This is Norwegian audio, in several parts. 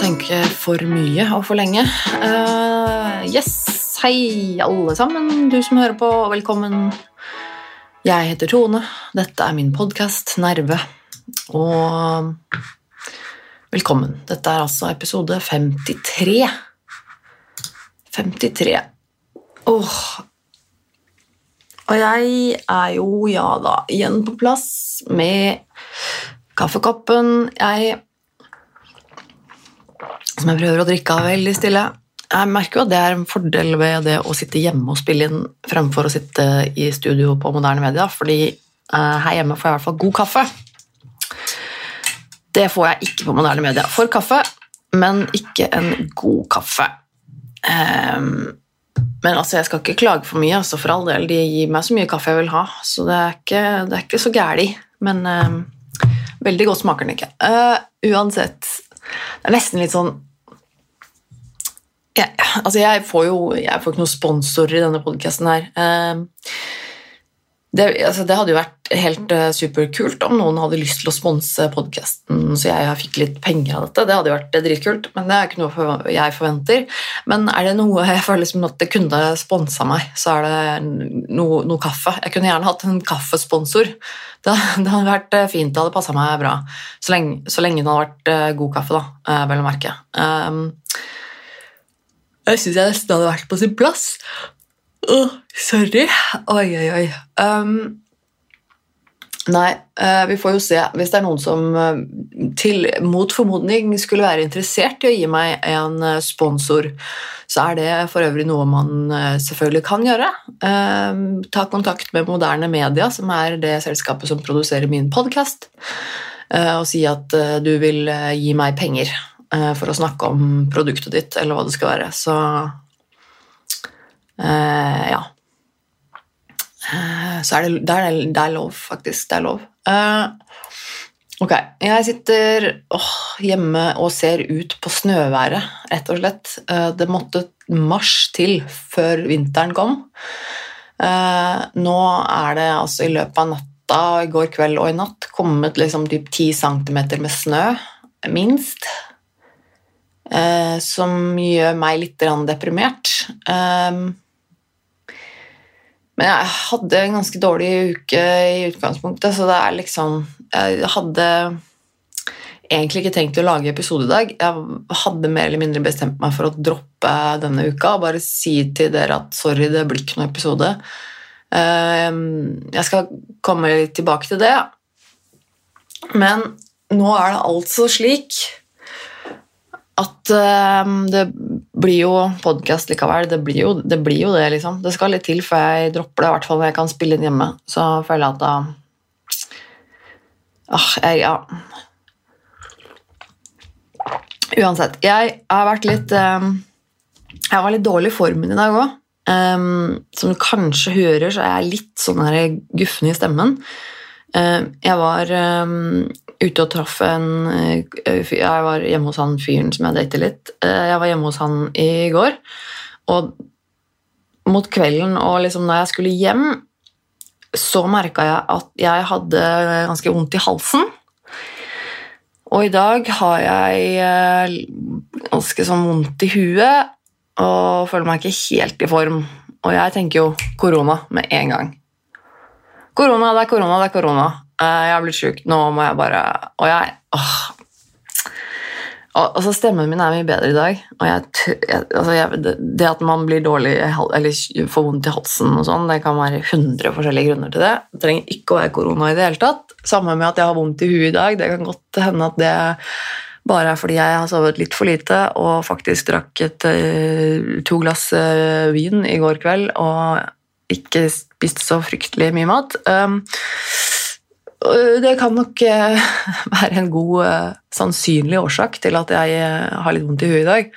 tenke for mye og for lenge. Uh, yes, hei alle sammen, du som hører på, velkommen. Jeg heter Tone, dette er min podkast Nerve, og velkommen. Dette er altså episode 53. 53. Åh. Oh. Og jeg er jo, ja da, igjen på plass med kaffekoppen. Jeg som jeg prøver å drikke av veldig stille. Jeg merker jo at det er en fordel ved det å sitte hjemme og spille inn fremfor å sitte i studio på moderne media, fordi uh, her hjemme får jeg i hvert fall god kaffe. Det får jeg ikke på moderne media. For kaffe, men ikke en god kaffe. Um, men altså, jeg skal ikke klage for mye, altså for all del. De gir meg så mye kaffe jeg vil ha, så det er ikke, det er ikke så gæli. Men um, veldig godt smaker den ikke. Uh, uansett, det er nesten litt sånn jeg, altså jeg får jo jeg får ikke noen sponsorer i denne podkasten her. Ehm, det, altså det, hadde jo vært helt uh, superkult om noen hadde lyst til å sponse podkasten, så jeg fikk litt penger av dette. Det hadde jo vært dritkult, men det er ikke noe jeg forventer. Men er det noe jeg føler som at det kunne sponsa meg, så er det noe, noe, kaffe. Jeg kunne gjerne hatt en kaffesponsor. Det, det hadde vært eh, fint, det hadde passa meg bra. Så lenge, så lenge, det hadde vært god kaffe, da, vel å merke. Um, jeg syns jeg nesten hadde vært på sin plass. Oh, sorry. Oi, oi, oi. Um, nei, uh, vi får jo se. Hvis det er noen som uh, til, mot formodning skulle være interessert i å gi meg en uh, sponsor, så er det for øvrig noe man selvfølgelig kan gjøre. Um, ta kontakt med Moderne Media, som er det selskapet som produserer min podkast, og si at du vil gi meg penger. Eh, for å snakke om produktet ditt, eller hva det skal være. Så eh, ja. Eh, så er det, det, er, det, er, lov, faktisk. Det er lov. Ok, jeg sitter åh, hjemme og ser ut på snøværet, rett og slett. Det måtte mars til før vinteren kom. Nå er det altså i løpet av natta, i går kveld og i natt, kommet liksom typ 10 cm med snø, minst eh, som gjør meg litt deprimert. Um, men jeg hadde en ganske dårlig uke i utgangspunktet, så det er liksom Jeg hadde egentlig ikke tenkt å lage episode i dag. Jeg hadde mer eller mindre bestemt meg for å droppe denne uka og bare si til dere at sorry, det blir ikke noen episode. Jeg skal komme litt tilbake til det. Men nå er det altså slik at uh, det blir jo podkast likevel. Det blir, jo, det blir, jo, det liksom. Det skal litt til før jeg dropper det, i hvert fall når jeg kan spille inn hjemme. Så føler jeg at da ah, jeg, Ja. Uansett. Jeg har vært litt um, Jeg var litt dårlig i formen i dag òg. Um, ehm, som du kanskje hører, så er jeg litt sånn guffen i stemmen. Uh, jeg var um, ute og traff en eh, Jeg var hjemme hos han fyren som jeg dater litt. Eh, jeg var hjemme hos han i går, og mot kvelden og liksom da jeg skulle hjem, så merka jeg at jeg hadde ganske vondt i halsen. Og i dag har jeg eh, ganske sånn vondt i huet og føler meg ikke helt i form. Og jeg tenker jo korona med en gang. Korona, det er korona, det er korona. Eh, jeg har blitt sjuk, nå må jeg bare Og jeg åh. Altså Stemmen min er mye bedre i dag. Og jeg, altså jeg, det, det, at man blir dårlig eller får vondt i halsen, og sånn, det kan være 100 forskjellige grunner til det. Det trenger ikke å være korona i det hele tatt. Samme med at jeg har vondt i huet i dag. Det kan godt hende at det bare er fordi jeg har sovet litt for lite og faktisk drakk et, eh, to glass eh, vin i går kveld og ikke spist så fryktelig mye mat. Um, det kan nok eh, være en god eh, sannsynlig årsak til at jeg eh, har litt vondt i huet i dag.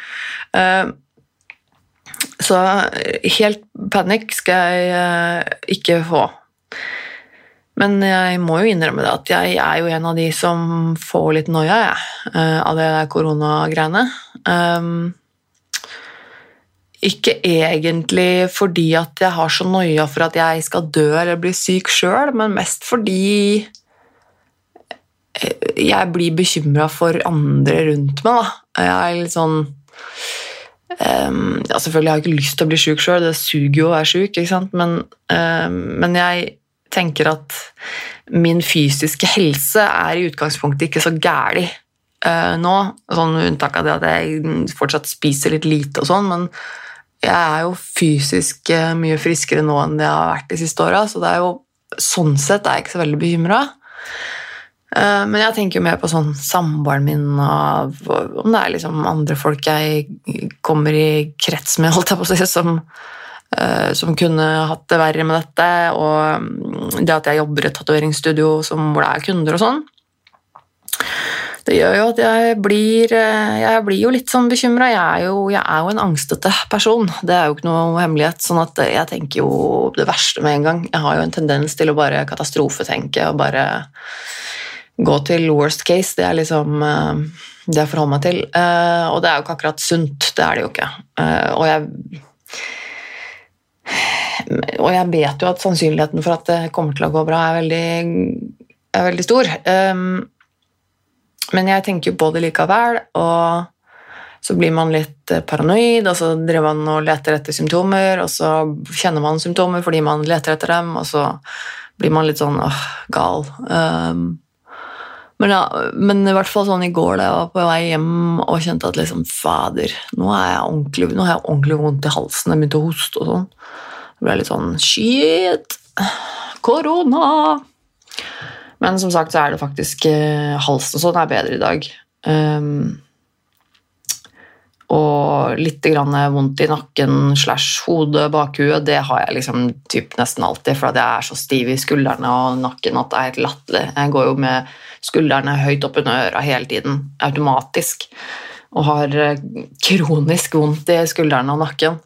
Så helt panikk skal jeg ikke få. Men jeg må jo innrømme det at jeg er jo en av de som får litt noia av det koronagreiene. Ikke egentlig fordi at jeg har så noia for at jeg skal dø eller bli syk sjøl, men mest fordi jeg blir bekymra for andre rundt meg. Da. Jeg er litt sånn um, ja, Selvfølgelig har jeg ikke lyst til å bli sjuk sjøl, det suger jo å være sjuk, men, um, men jeg tenker at min fysiske helse er i utgangspunktet ikke så gæli uh, nå. Sånn unntak av det at jeg fortsatt spiser litt lite og sånn, men jeg er jo fysisk uh, mye friskere nå enn det jeg har vært de siste åra, så det er jo sånn sett er jeg ikke så veldig bekymra. Eh, men jeg tenker jo mer på sånn samboeren min og om det er liksom andre folk jeg kommer i krets med, holdt jeg på å si, som, eh, som kunne hatt det verre med dette. Og mm, det at jeg jobber i et tatoveringsstudio hvor det er kunder og sånn. Det gjør jo at jeg blir, eh, jeg blir jo litt sånn bekymra. Jeg, jeg, er jo en angstete person. Det er jo ikke noe hemmelighet. sånn at jeg tenker jo det verste med en gang. Jeg har jo en tendens til å bare katastrofetenke og bare gå til worst case. Det er liksom eh, det jeg forholder meg til. Eh, og det er jo ikke akkurat sunt. Det er det jo ikke. Og jeg og jeg vet jo at sannsynligheten for at det kommer til å gå bra, er veldig, er veldig stor. Men jeg tenker jo på det likevel, og så blir man litt paranoid, og så driver man og leter etter symptomer, og så kjenner man symptomer fordi man leter etter dem, og så blir man litt sånn åh, gal. Um, men, ja, men, i hvert fall sånn i går da jeg var på vei hjem og kjente at liksom, fader, nå har jeg ordentlig vondt i halsen. Jeg begynte å hoste og sånn. Det ble litt sånn Shit! Korona! Men som sagt så er det faktisk eh, Halsen sånn er bedre i dag. Um, og litt grann vondt i nakken slash hodet, bakhuet, det har jeg liksom typ nesten alltid, for jeg er så stiv i skuldrene og nakken at det er helt latterlig. Jeg går jo med skuldrene høyt opp under øra hele tiden, automatisk, og har eh, kronisk vondt i skuldrene og nakken,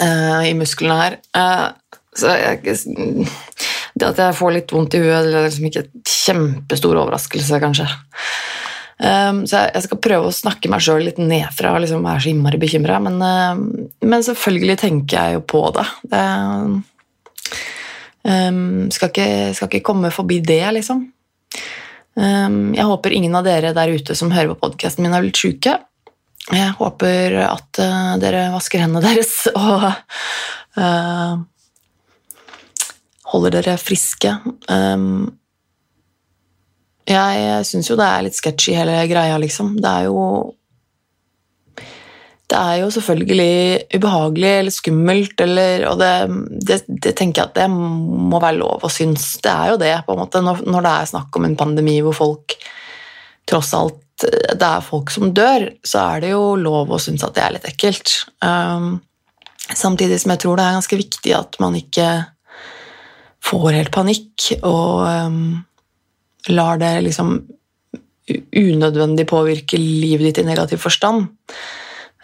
uh, i musklene her. Uh, så jeg, det at jeg får litt vondt i huet, det er liksom ikke kjempestor overraskelse, kanskje. Um, så jeg, skal prøve å snakke meg sjøl litt nedfra og liksom være så innmari bekymra, men, uh, men, selvfølgelig tenker jeg jo på det. det um, skal, ikke, skal, ikke, komme forbi det, liksom. Um, jeg håper ingen av dere der ute som hører på podkasten min, er blitt sjuke. Jeg håper at uh, dere vasker hendene deres og uh, holder dere friske. Um, jeg syns jo det er litt sketchy, hele greia, liksom. Det er jo Det er jo selvfølgelig ubehagelig eller skummelt, eller, og det, det, det, tenker jeg at det må være lov å synes. Det er jo det, på en måte, når, når det er snakk om en pandemi hvor folk tross alt det er folk som dør, så er det jo lov å synes at det er litt ekkelt. Um, samtidig som jeg tror det er ganske viktig at man ikke får helt panikk og um, lar det liksom unødvendig påvirke livet ditt i negativ forstand.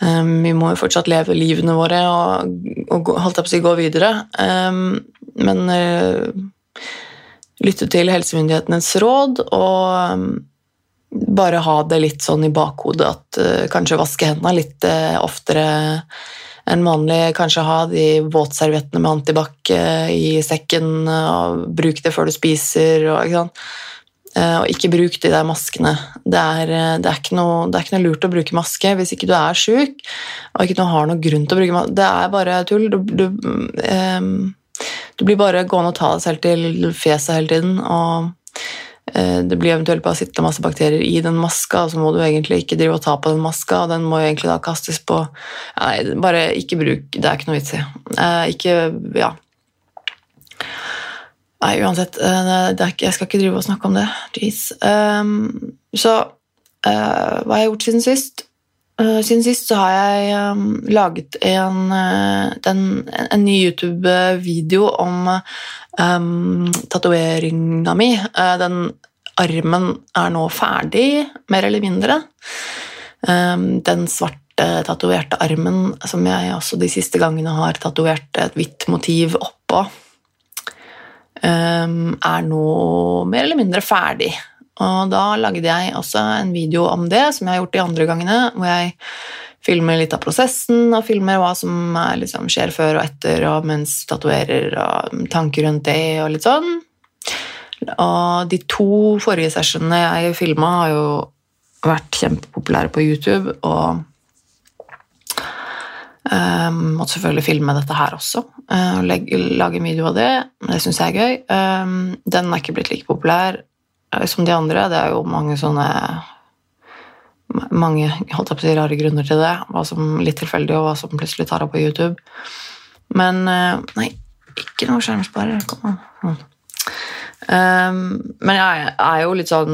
Um, vi må jo fortsatt leve livene våre og, og holdt jeg på å si, gå videre. Um, men uh, lytte til helsemyndighetenes råd og bare ha det litt sånn i bakhodet at uh, kanskje vaske hendene litt uh, oftere enn vanlig. Kanskje ha de våtserviettene med antibac i sekken og bruk det før du spiser. Og, ikke sant? Eh, og ikke bruk de der maskene. Det er, eh, det, er noe, det er, ikke noe, lurt å bruke maske hvis ikke du er sjuk og ikke har noen grunn til å bruke maske. Det er bare tull. Du, du, um, du, blir bare gående og ta deg selv til fjeset hele tiden. og Det blir eventuelt bare sitte masse bakterier i den maska, og så må du egentlig ikke drive og ta på den maska, og den må jo egentlig da kastes på Nei, bare ikke bruk Det er ikke noe vits i. Uh, ikke Ja Nei, uansett. Eh, ikke, jeg skal ikke drive og snakke om det. Jeez. Um, så uh, hva har jeg gjort siden sist? Uh, siden sist så har jeg um, laget en, uh, den, en, ny YouTube-video om um, tatoveringa mi. den armen er nå ferdig, mer eller mindre. Um, den svarte tatoverte armen som jeg også de siste gangene har tatovert et hvitt motiv oppå um, er nå mer eller mindre ferdig. Og da lagde jeg også en video om det, som jeg har gjort de andre gangene, hvor jeg filmer litt av prosessen og filmer hva som liksom, skjer før og etter og mens tatoverer, og tanker rundt det og litt sånn. Og de to forrige sessionene jeg filma, har jo vært kjempepopulære på YouTube. Og um, måtte selvfølgelig filme dette her også. Uh, legge, lage en video av det. Det syns jeg er gøy. Um, den er ikke blitt like populær uh, som de andre. Det er jo mange sånne mange holdt jeg på å si, rare grunner til det. Hva som litt tilfeldig, og hva som plutselig tar av på YouTube. Men uh, Nei, ikke noe skjermsparer. Kom an. Um, men jeg er jo litt sånn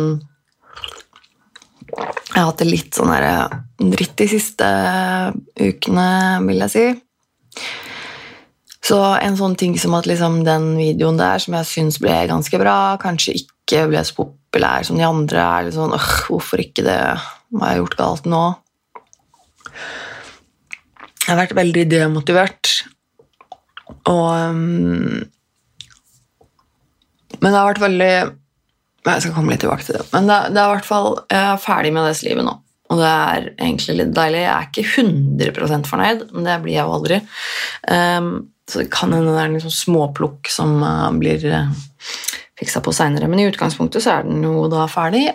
Jeg har hatt det litt sånn der, dritt de siste ukene, vil jeg si. Så en sånn ting som at liksom den videoen der som jeg syns ble ganske bra, kanskje ikke ble så populær som de andre, er litt sånn øh, Hvorfor ikke det? Hva har jeg gjort galt nå? Jeg har vært veldig demotivert. Og um, Men det har vært veldig Jeg skal komme litt tilbake til det. Men det, det er i hvert fall, jeg er ferdig med det livet nå. Og det er egentlig litt deilig. Jeg er ikke 100% fornøyd, men det blir jeg jo aldri. Um, så det kan hende det er en liksom småplukk som uh, blir uh, fiksa på seinere. Men i utgangspunktet så er den jo da ferdig.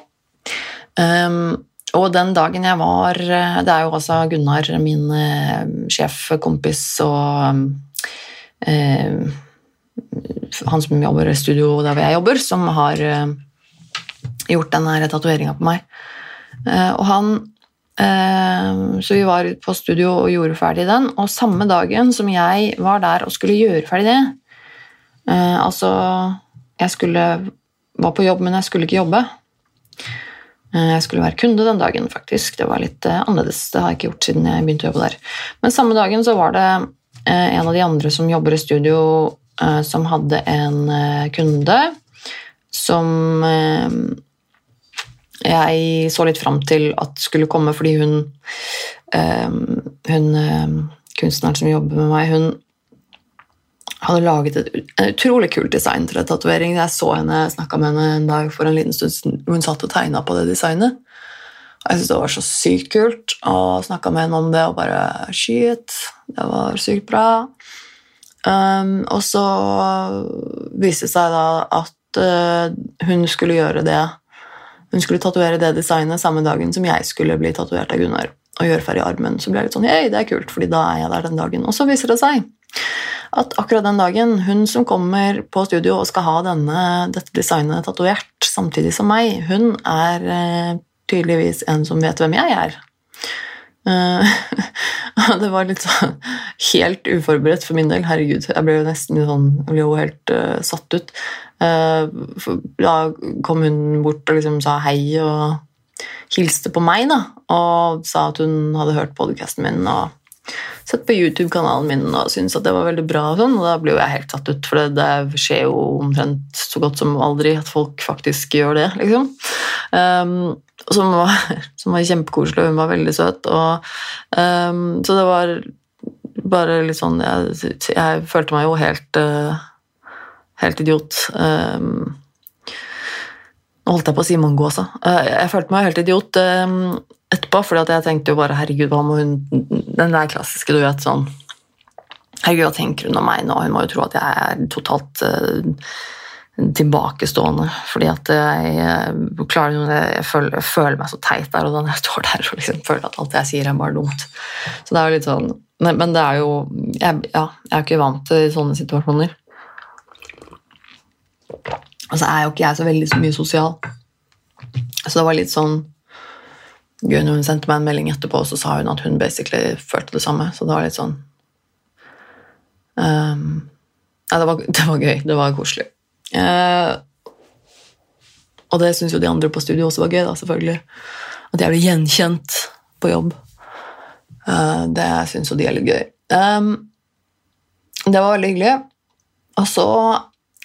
Um, og den dagen jeg var Det er jo altså Gunnar, min uh, sjefkompis og um, han som jobber i studio der hvor jeg jobber, som har gjort denne tatoveringa på meg. og han Så vi var på studio og gjorde ferdig den, og samme dagen som jeg var der og skulle gjøre ferdig det Altså, jeg skulle var på jobb, men jeg skulle ikke jobbe. Jeg skulle være kunde den dagen, faktisk. Det var litt annerledes. Det har jeg ikke gjort siden jeg begynte å jobbe der. Men samme dagen så var det en av de andre som jobber i studio, som hadde en kunde som jeg så litt fram til at skulle komme fordi hun, hun kunstneren som jobber med meg, hun hadde laget et, en utrolig kult design til en tatovering. Jeg så henne, snakka med henne en dag for en liten stund siden, hun satt og tegna på det designet. Jeg syntes det var så sykt kult, og snakka med henne om det og bare Shit, det var sykt bra. Um, og så viste det seg da at uh, hun skulle gjøre det Hun skulle tatovere det designet samme dagen som jeg skulle bli tatovert av Gunnar og gjøre ferdig armen. Så ble jeg litt sånn Hei, det er kult, fordi da er jeg der den dagen. Og så viser det seg at akkurat den dagen, hun som kommer på studio og skal ha denne, dette designet tatovert samtidig som meg, hun er eh, tydeligvis en som vet hvem jeg er. Uh, det var litt sånn helt uforberedt for min del. Herregud, jeg ble jo nesten sånn, jeg ble jo helt uh, satt ut. Uh, da kom hun bort og liksom sa hei og hilste på meg, da, og sa at hun hadde hørt podkasten min. og sett på YouTube-kanalen min og syntes at det var veldig bra. Og, sånn, og da blir jo jeg helt satt ut, for det, det, skjer jo omtrent så godt som aldri at folk faktisk gjør det. liksom. Um, som, var, som var kjempekoselig, og hun var veldig søt. Og, um, så det var bare litt sånn Jeg, jeg følte meg jo helt, uh, helt idiot. Um, holdt jeg på å si mongo også. Uh, jeg følte meg helt idiot. Etterpå, for jeg tenkte jo bare herregud, hva må hun Den der klassiske, du vet, sånn Herregud, hva tenker hun om meg nå? Hun må jo tro at jeg er totalt uh, tilbakestående. Fordi at jeg, jeg klarer jeg føler, føler, meg så teit der og da jeg står der og liksom føler at alt jeg sier, er bare dumt. Så det er jo litt sånn Men, men det er jo jeg, Ja, jeg er ikke vant til sånne situasjoner. Og så er jo ikke jeg så veldig så mye sosial. Så det var litt sånn når hun sendte meg en melding etterpå, og så sa hun at hun basically følte det samme. Så det var litt sånn um, Nei, det, var, det, var, gøy. Det var koselig. Uh, og det syns jo de andre på studio også var gøy, da, selvfølgelig. At jeg ble gjenkjent på jobb. Uh, det syns jo de er litt gøy. Um, det var veldig hyggelig. Og så,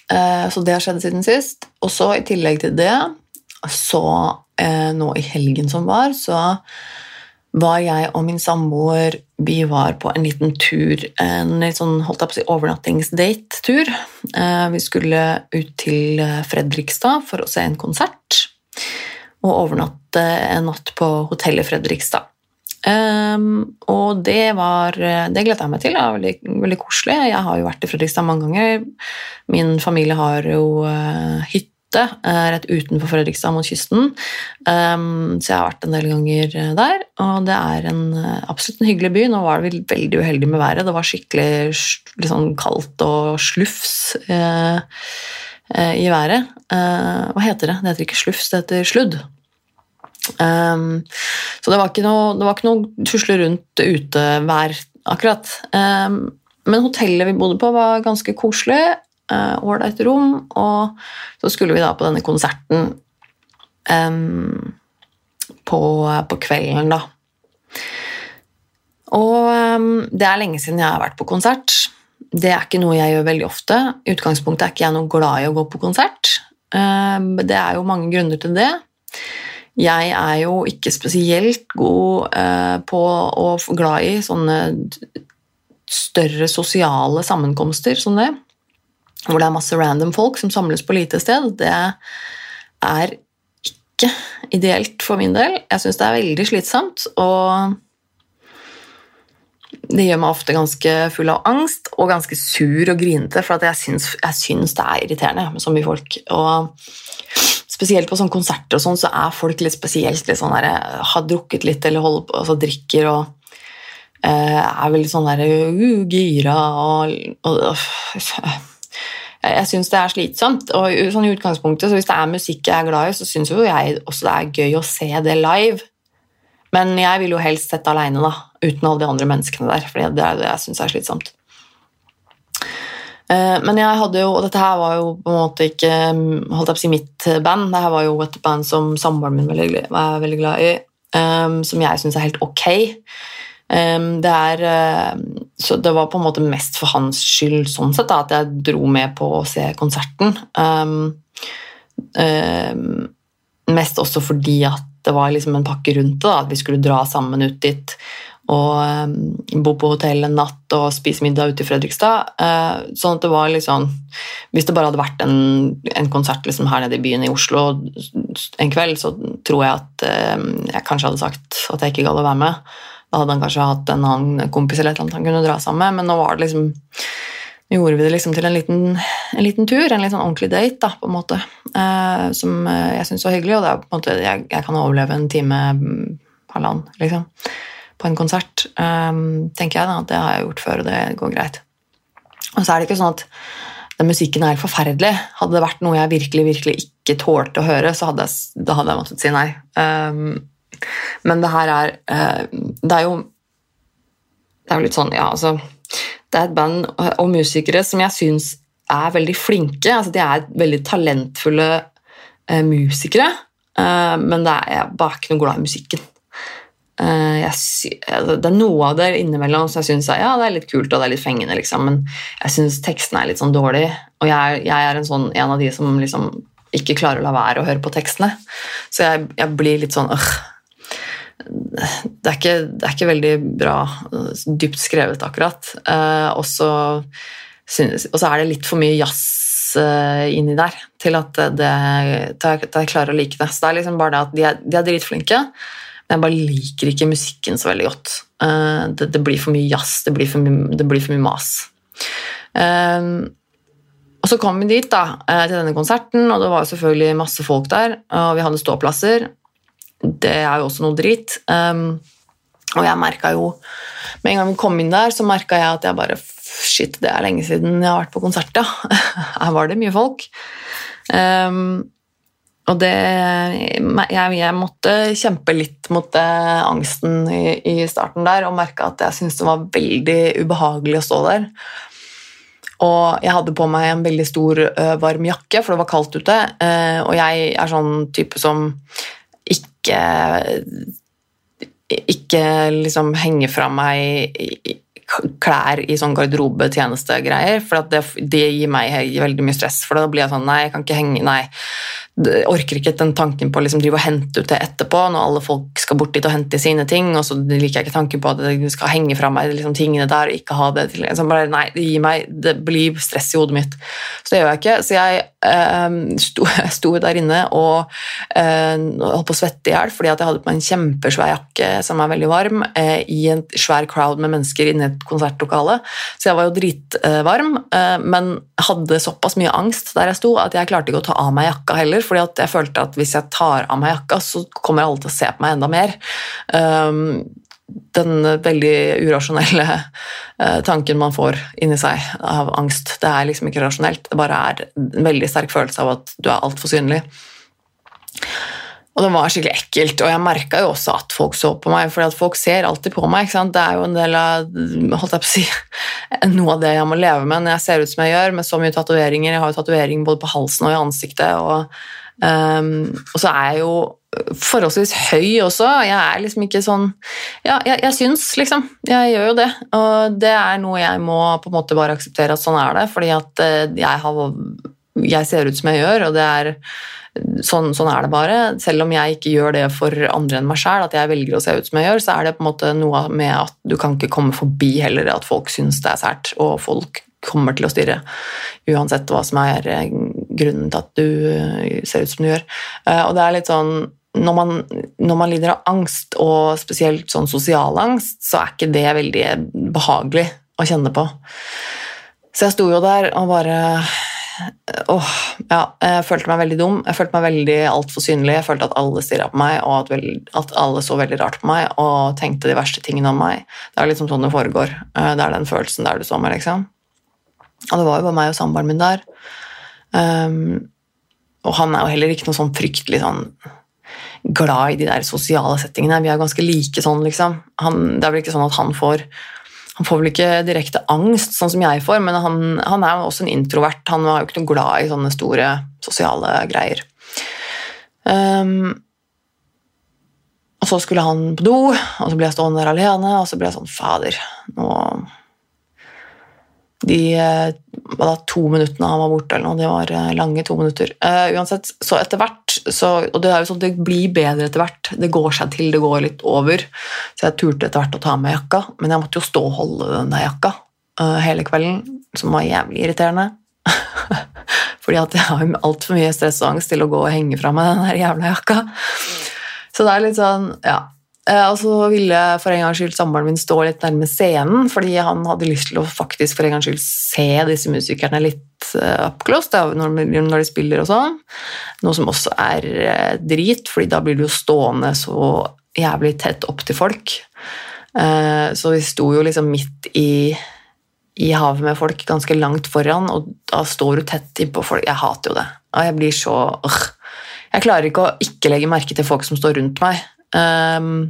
uh, så det har skjedd siden sist. Og så, i tillegg til det, så nå i helgen som var, så var jeg og min samboer vi var på en liten tur, en litt sånn holdt jeg på å si, overnattingsdate-tur. Eh, vi skulle ut til eh, Fredrikstad for å se en konsert og overnatte en natt på hotellet Fredrikstad. Og det var Det gledet jeg meg til. Det var veldig, veldig, koselig. Jeg har jo vært i Fredrikstad mange ganger. Min familie har jo hytte eh, rett utenfor Fredrikstad mot kysten. Um, så jeg har vært en del ganger eh, der, og det er en, eh, absolutt en hyggelig by. Nå var det veldig uheldig med været. Det var skikkelig liksom, kaldt og slufs eh, i været. Hva heter det? Det heter ikke slufs, det heter sludd. Um, så det var ikke noe, det noe tusle rundt utevær, akkurat. Um, men hotellet vi bodde på, var ganske koselig. Eh, ålreit rom. Og så skulle vi da på denne konserten um, på, på, kvelden, da. Og um, det er lenge siden jeg har vært på konsert. Det er ikke noe jeg gjør veldig ofte. I utgangspunktet er ikke jeg noe glad i å gå på konsert. Um, det er jo mange grunner til det. Jeg er jo ikke spesielt god uh, på og glad i sånne større sosiale sammenkomster som det, hvor det er masse random folk som samles på lite sted, det er ikke ideelt for min del. Jeg syns det er veldig slitsomt, og det gjør meg ofte ganske full av angst og ganske sur og grinete, for jeg syns, jeg syns det er irriterende med så mye folk. Og spesielt på sånne konserter og sånn, så er folk litt spesielt litt sånn der, har drukket litt eller holder på, altså drikker og uh, er veldig sånn der uh, gira og, og, og Jeg syns det er slitsomt. Og sånn i utgangspunktet, så Hvis det er musikk jeg er glad i, så syns jo jeg også det er gøy å se det live. Men jeg vil jo helst sette aleine, da, uten alle de andre menneskene der. For det er det jeg syns er slitsomt. Eh, men jeg hadde jo, og dette her var jo på en måte ikke holdt jeg på å si mitt band. Dette var jo et band som samboeren min var veldig glad i, um, som jeg syns er helt ok. Det, er, eh, det var på en måte mest for hans skyld sånn sett, da, at jeg dro med på å se konserten. Um, um, mest også fordi at det var liksom en pakke rundt det, at vi skulle dra sammen ut dit og bo på hotell en natt og spise middag ute i Fredrikstad. Sånn at det var liksom Hvis det bare hadde vært en, en konsert liksom her nede i byen i Oslo en kveld, så tror jeg at jeg kanskje hadde sagt at jeg ikke gadd å være med. Da hadde han kanskje hatt en annen kompis eller et eller annet han kunne dra sammen med, men nå var det liksom nå gjorde vi det liksom til en liten, en liten tur, en litt sånn ordentlig date, da, på en måte, eh, som jeg syns var hyggelig. Og det er på en måte, jeg, jeg kan overleve en time, mm, halvannen, liksom, på en konsert. eh, tenker jeg da, at Det har jeg gjort før, og det går greit. Og så er det ikke sånn at den musikken er forferdelig. Hadde det vært noe jeg virkelig virkelig ikke tålte å høre, så hadde jeg, da hadde jeg måttet si nei. Um, men det her er eh, Det er jo Det er jo litt sånn, ja, altså Det er et band og musikere som jeg syns er veldig flinke. Altså, de er veldig talentfulle eh, musikere, eh, men det er, jeg er bare ikke noe glad i musikken. Jeg, altså, det er noe av det innimellom som jeg syns er, ja, er litt kult og det er litt fengende, liksom, men jeg syns tekstene er litt sånn dårlig. Og jeg, jeg er en, sånn, en, av de som liksom ikke klarer å la være å høre på tekstene. Så jeg, jeg blir litt sånn øh, det er, ikke, det er, ikke, veldig bra, dypt skrevet, akkurat. Eh, og så er det litt for mye jazz eh, inni der til at, det, til at, jeg klarer å like det. Så det er liksom bare det at de er, de er dritflinke, men jeg bare liker ikke musikken så veldig godt. Eh, det, det, blir for mye jazz, det blir for mye, blir for mye mas. Og så kom vi dit da, til denne konserten, og det var selvfølgelig masse folk der. og Vi hadde ståplasser, det er jo også noe drit. Um, og jeg merka jo Med en gang vi kom inn der, så merka jeg at jeg bare Shit, det er lenge siden jeg har vært på konsert, ja. Her var det mye folk. Um, og det jeg, jeg, måtte kjempe litt mot angsten i, i, starten der og merka at jeg syntes det var veldig ubehagelig å stå der. Og jeg hadde på meg en veldig stor, varm jakke, for det var kaldt ute. og jeg er sånn type som ikke ikke liksom henge fra meg klær i sånn garderobetjenestegreier, for det, det, gir meg veldig mye stress. For da blir jeg sånn Nei, jeg kan ikke henge Nei. Jeg orker ikke den tanken på å liksom drive og hente ut det etterpå, når alle folk skal bort dit og hente sine ting, og så liker jeg ikke tanken på at det skal henge fra meg liksom, tingene der og ikke ha det til liksom bare, Nei, det gir meg Det blir stress i hodet mitt. Så det gjør jeg ikke. Så jeg eh, sto, sto, der inne og eh, holdt på å svette i hjel fordi jeg hadde på meg en kjempesvær jakke som er veldig varm, eh, i en svær crowd med mennesker inne i et konsertlokale. Så jeg var jo dritvarm, eh, men hadde såpass mye angst der jeg sto, at jeg klarte ikke å ta av meg jakka heller fordi jeg følte at hvis jeg tar av meg jakka, så kommer alle til å se på meg enda mer. Um, den veldig urasjonelle uh, tanken man får inni seg av angst, det er liksom ikke rasjonelt. Det bare er en veldig sterk følelse av at du er altfor synlig. Og det var skikkelig ekkelt, og jeg merka jo også at folk så på meg, for folk ser alltid på meg. Det er jo en del av holdt jeg på å si, noe av det jeg må leve med når jeg ser ut som jeg gjør, med så mye tatoveringer. Jeg har jo tatovering både på halsen og i ansiktet. og Um, og så er jeg jo forholdsvis høy også. Jeg er liksom ikke sånn Ja, jeg, jeg syns, liksom. Jeg gjør jo det. Og det er noe jeg må på en måte bare akseptere at sånn er det, fordi at uh, jeg, har, jeg ser ut som jeg gjør, og det er Sånn, sånn, er det bare. Selv om jeg ikke gjør det for andre enn meg sjæl, at jeg velger å se ut som jeg gjør, så er det på en måte noe med at du kan ikke komme forbi heller at folk syns det er sært, og folk kommer til å stirre uansett hva som er eh, grunnen til at du eh, ser ut som du gjør. Eh, og det er litt sånn når man, når man lider av angst, og spesielt sånn sosial angst, så er ikke det veldig behagelig å kjenne på. Så jeg sto jo der og bare Åh, ja, jeg følte meg veldig dum. Jeg følte meg veldig altfor synlig. Jeg følte at alle stirra på meg, og at, vel, at, alle så veldig rart på meg og tenkte de verste tingene om meg. Det er liksom sånn det foregår. Det er den følelsen der du så meg, liksom. Og det var jo bare meg og samboeren min der. Um, og han er jo heller ikke noe sånn fryktelig sånn glad i de der sosiale settingene. Vi er ganske like sånn, liksom. Han, det er vel ikke sånn at han får han får vel ikke direkte angst, sånn som jeg får, men han, han er også en introvert. Han var jo ikke noe glad i sånne store sosiale greier. Um, og så skulle han på do, og så ble jeg stående der alene, og så ble jeg sånn Fader, nå de eh, da, to minuttene han var borte, eller noe, det var eh, lange to minutter. Uh, uansett, så etter hvert så, Og det er jo sånn det blir bedre etter hvert. Det går seg til, det går litt over. Så jeg turte etter hvert å ta med jakka, men jeg måtte jo stå og holde den der jakka uh, hele kvelden, som var jævlig irriterende. Fordi at jeg har altfor mye stress og angst til å gå og henge fra meg den der jævla jakka. Så det er litt sånn, ja og så ville for en gangs skyld samboeren min stå litt nærme scenen, fordi han hadde lyst til å faktisk for en gangs skyld se disse musikerne litt eh, up close når, de spiller og sånn. Noe som også er eh, drit, fordi da blir du jo stående så jævlig tett opp til folk. Så vi sto jo liksom midt i, i havet med folk ganske langt foran, og da står du tett innpå folk. Jeg hater jo det. Og jeg blir så. Jeg klarer ikke å ikke legge merke til folk som står rundt meg. Um,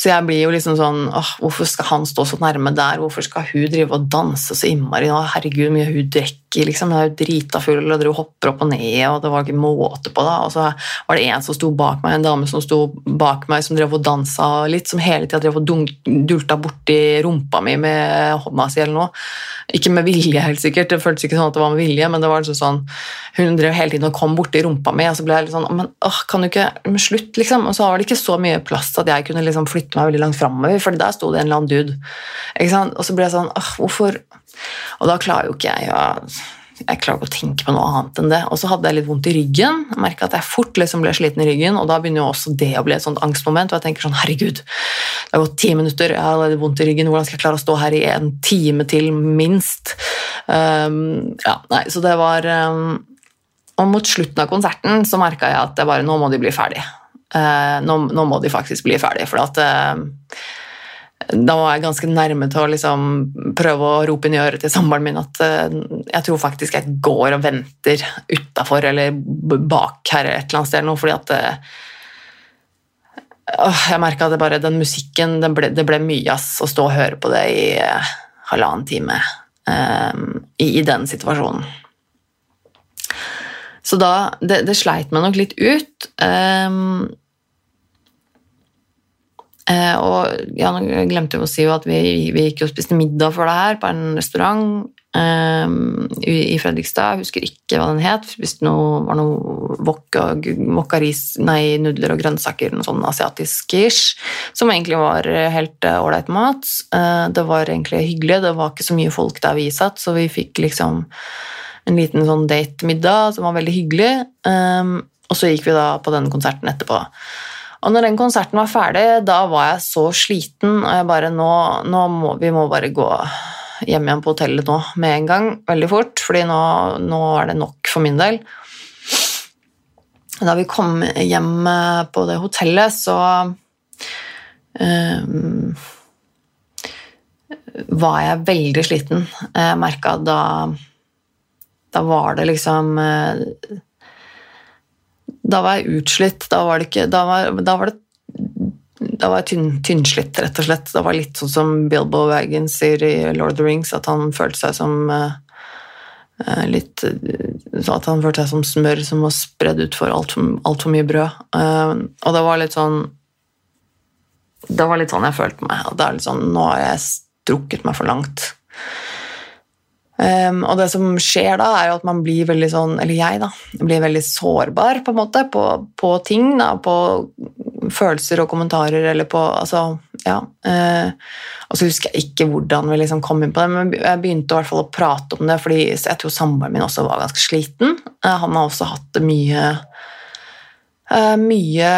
så jeg blir jo liksom sånn åh, Hvorfor skal han stå så nærme der? Hvorfor skal hun drive og danse så innmari? Å, herregud, mye hun drikker, liksom. Hun er jo drita full og driver hopper opp og ned, og det var ikke måte på. det. Og så var det en som sto bak meg, en dame som sto bak meg, som drev og dansa litt, som hele tida drev og dulta borti rumpa mi med hånda si eller noe. Ikke med vilje, helt sikkert. Det føltes ikke sånn at det var med vilje, men det var liksom sånn Hun drev hele tiden og kom borti rumpa mi, og så ble jeg litt sånn Men åh, kan du ikke slutt, liksom. Og så var det ikke så mye plass at jeg kunne liksom flytte meg veldig langt framover, for der sto det en eller annen dude. Ikke sant? Og så ble jeg sånn åh, hvorfor Og da klarer jo ikke jeg å jeg klarer ikke å tenke på noe annet enn det. Og så hadde jeg litt vondt i ryggen. Merka at jeg fort liksom ble sliten i ryggen, og da begynner jo også det å bli et sånt angstmoment. Og jeg tenker sånn Herregud, det har gått ti minutter, jeg har allerede vondt i ryggen. Hvordan skal jeg klare å stå her i en time til, minst? Um, ja, nei, så det var um, Og mot slutten av konserten så merka jeg at jeg bare Nå må de bli ferdig. Uh, nå, nå, må de faktisk bli ferdig, for at uh, da var jeg ganske nærme til å liksom prøve å rope inn i øret til samboeren min at uh, jeg tror faktisk jeg går og venter utafor eller bak her et eller annet sted, fordi at uh, Jeg merka at det bare, den musikken det ble, det ble, mye ass å stå og høre på det i uh, halvannen time i, i, den situasjonen. Så da Det, det sleit meg nok litt ut. Um, Eh, og ja, nå glemte jeg å si at vi, vi gikk og spiste middag for det her på en restaurant. um, i, Fredrikstad. Jeg husker ikke hva den het. Spiste noe, var noe wok og ris, nei, nudler og grønnsaker, noe sånn asiatisk-ish, som egentlig var helt ålreit uh, mat. Uh, det var egentlig hyggelig, det var ikke så mye folk der vi satt, så vi fikk liksom en liten sånn date-middag som var veldig hyggelig. Um, og så gikk vi da på den konserten etterpå. Og når den konserten var ferdig, da var jeg så sliten, og jeg bare nå, nå må vi må bare gå hjem igjen på hotellet nå med en gang, veldig fort, fordi nå, nå er det nok for min del. Da vi kom hjem på det hotellet, så um, var jeg veldig sliten. Jeg merka da Da var det liksom Da var jeg utslitt. Da var det ikke Da var, da var det da var jeg tynn, tynnslitt, rett og slett. Det var litt sånn som Bilbo Wagon sier i Lord of the Rings, at han følte seg som uh, litt uh, At han følte seg som smør som var spredd utfor altfor alt for mye brød. Uh, og det var litt sånn Det var litt sånn jeg følte meg. Det er litt sånn Nå har jeg strukket meg for langt. Um, og det som skjer da, er jo at man blir veldig sånn Eller jeg, da. Blir veldig sårbar på en måte på, på ting. Da, på følelser og kommentarer eller på Altså, ja. Uh, og så husker jeg ikke hvordan vi liksom kom inn på det, men jeg begynte i hvert fall å prate om det, fordi jeg tror samboeren min også var ganske sliten. Uh, han har også hatt mye uh, mye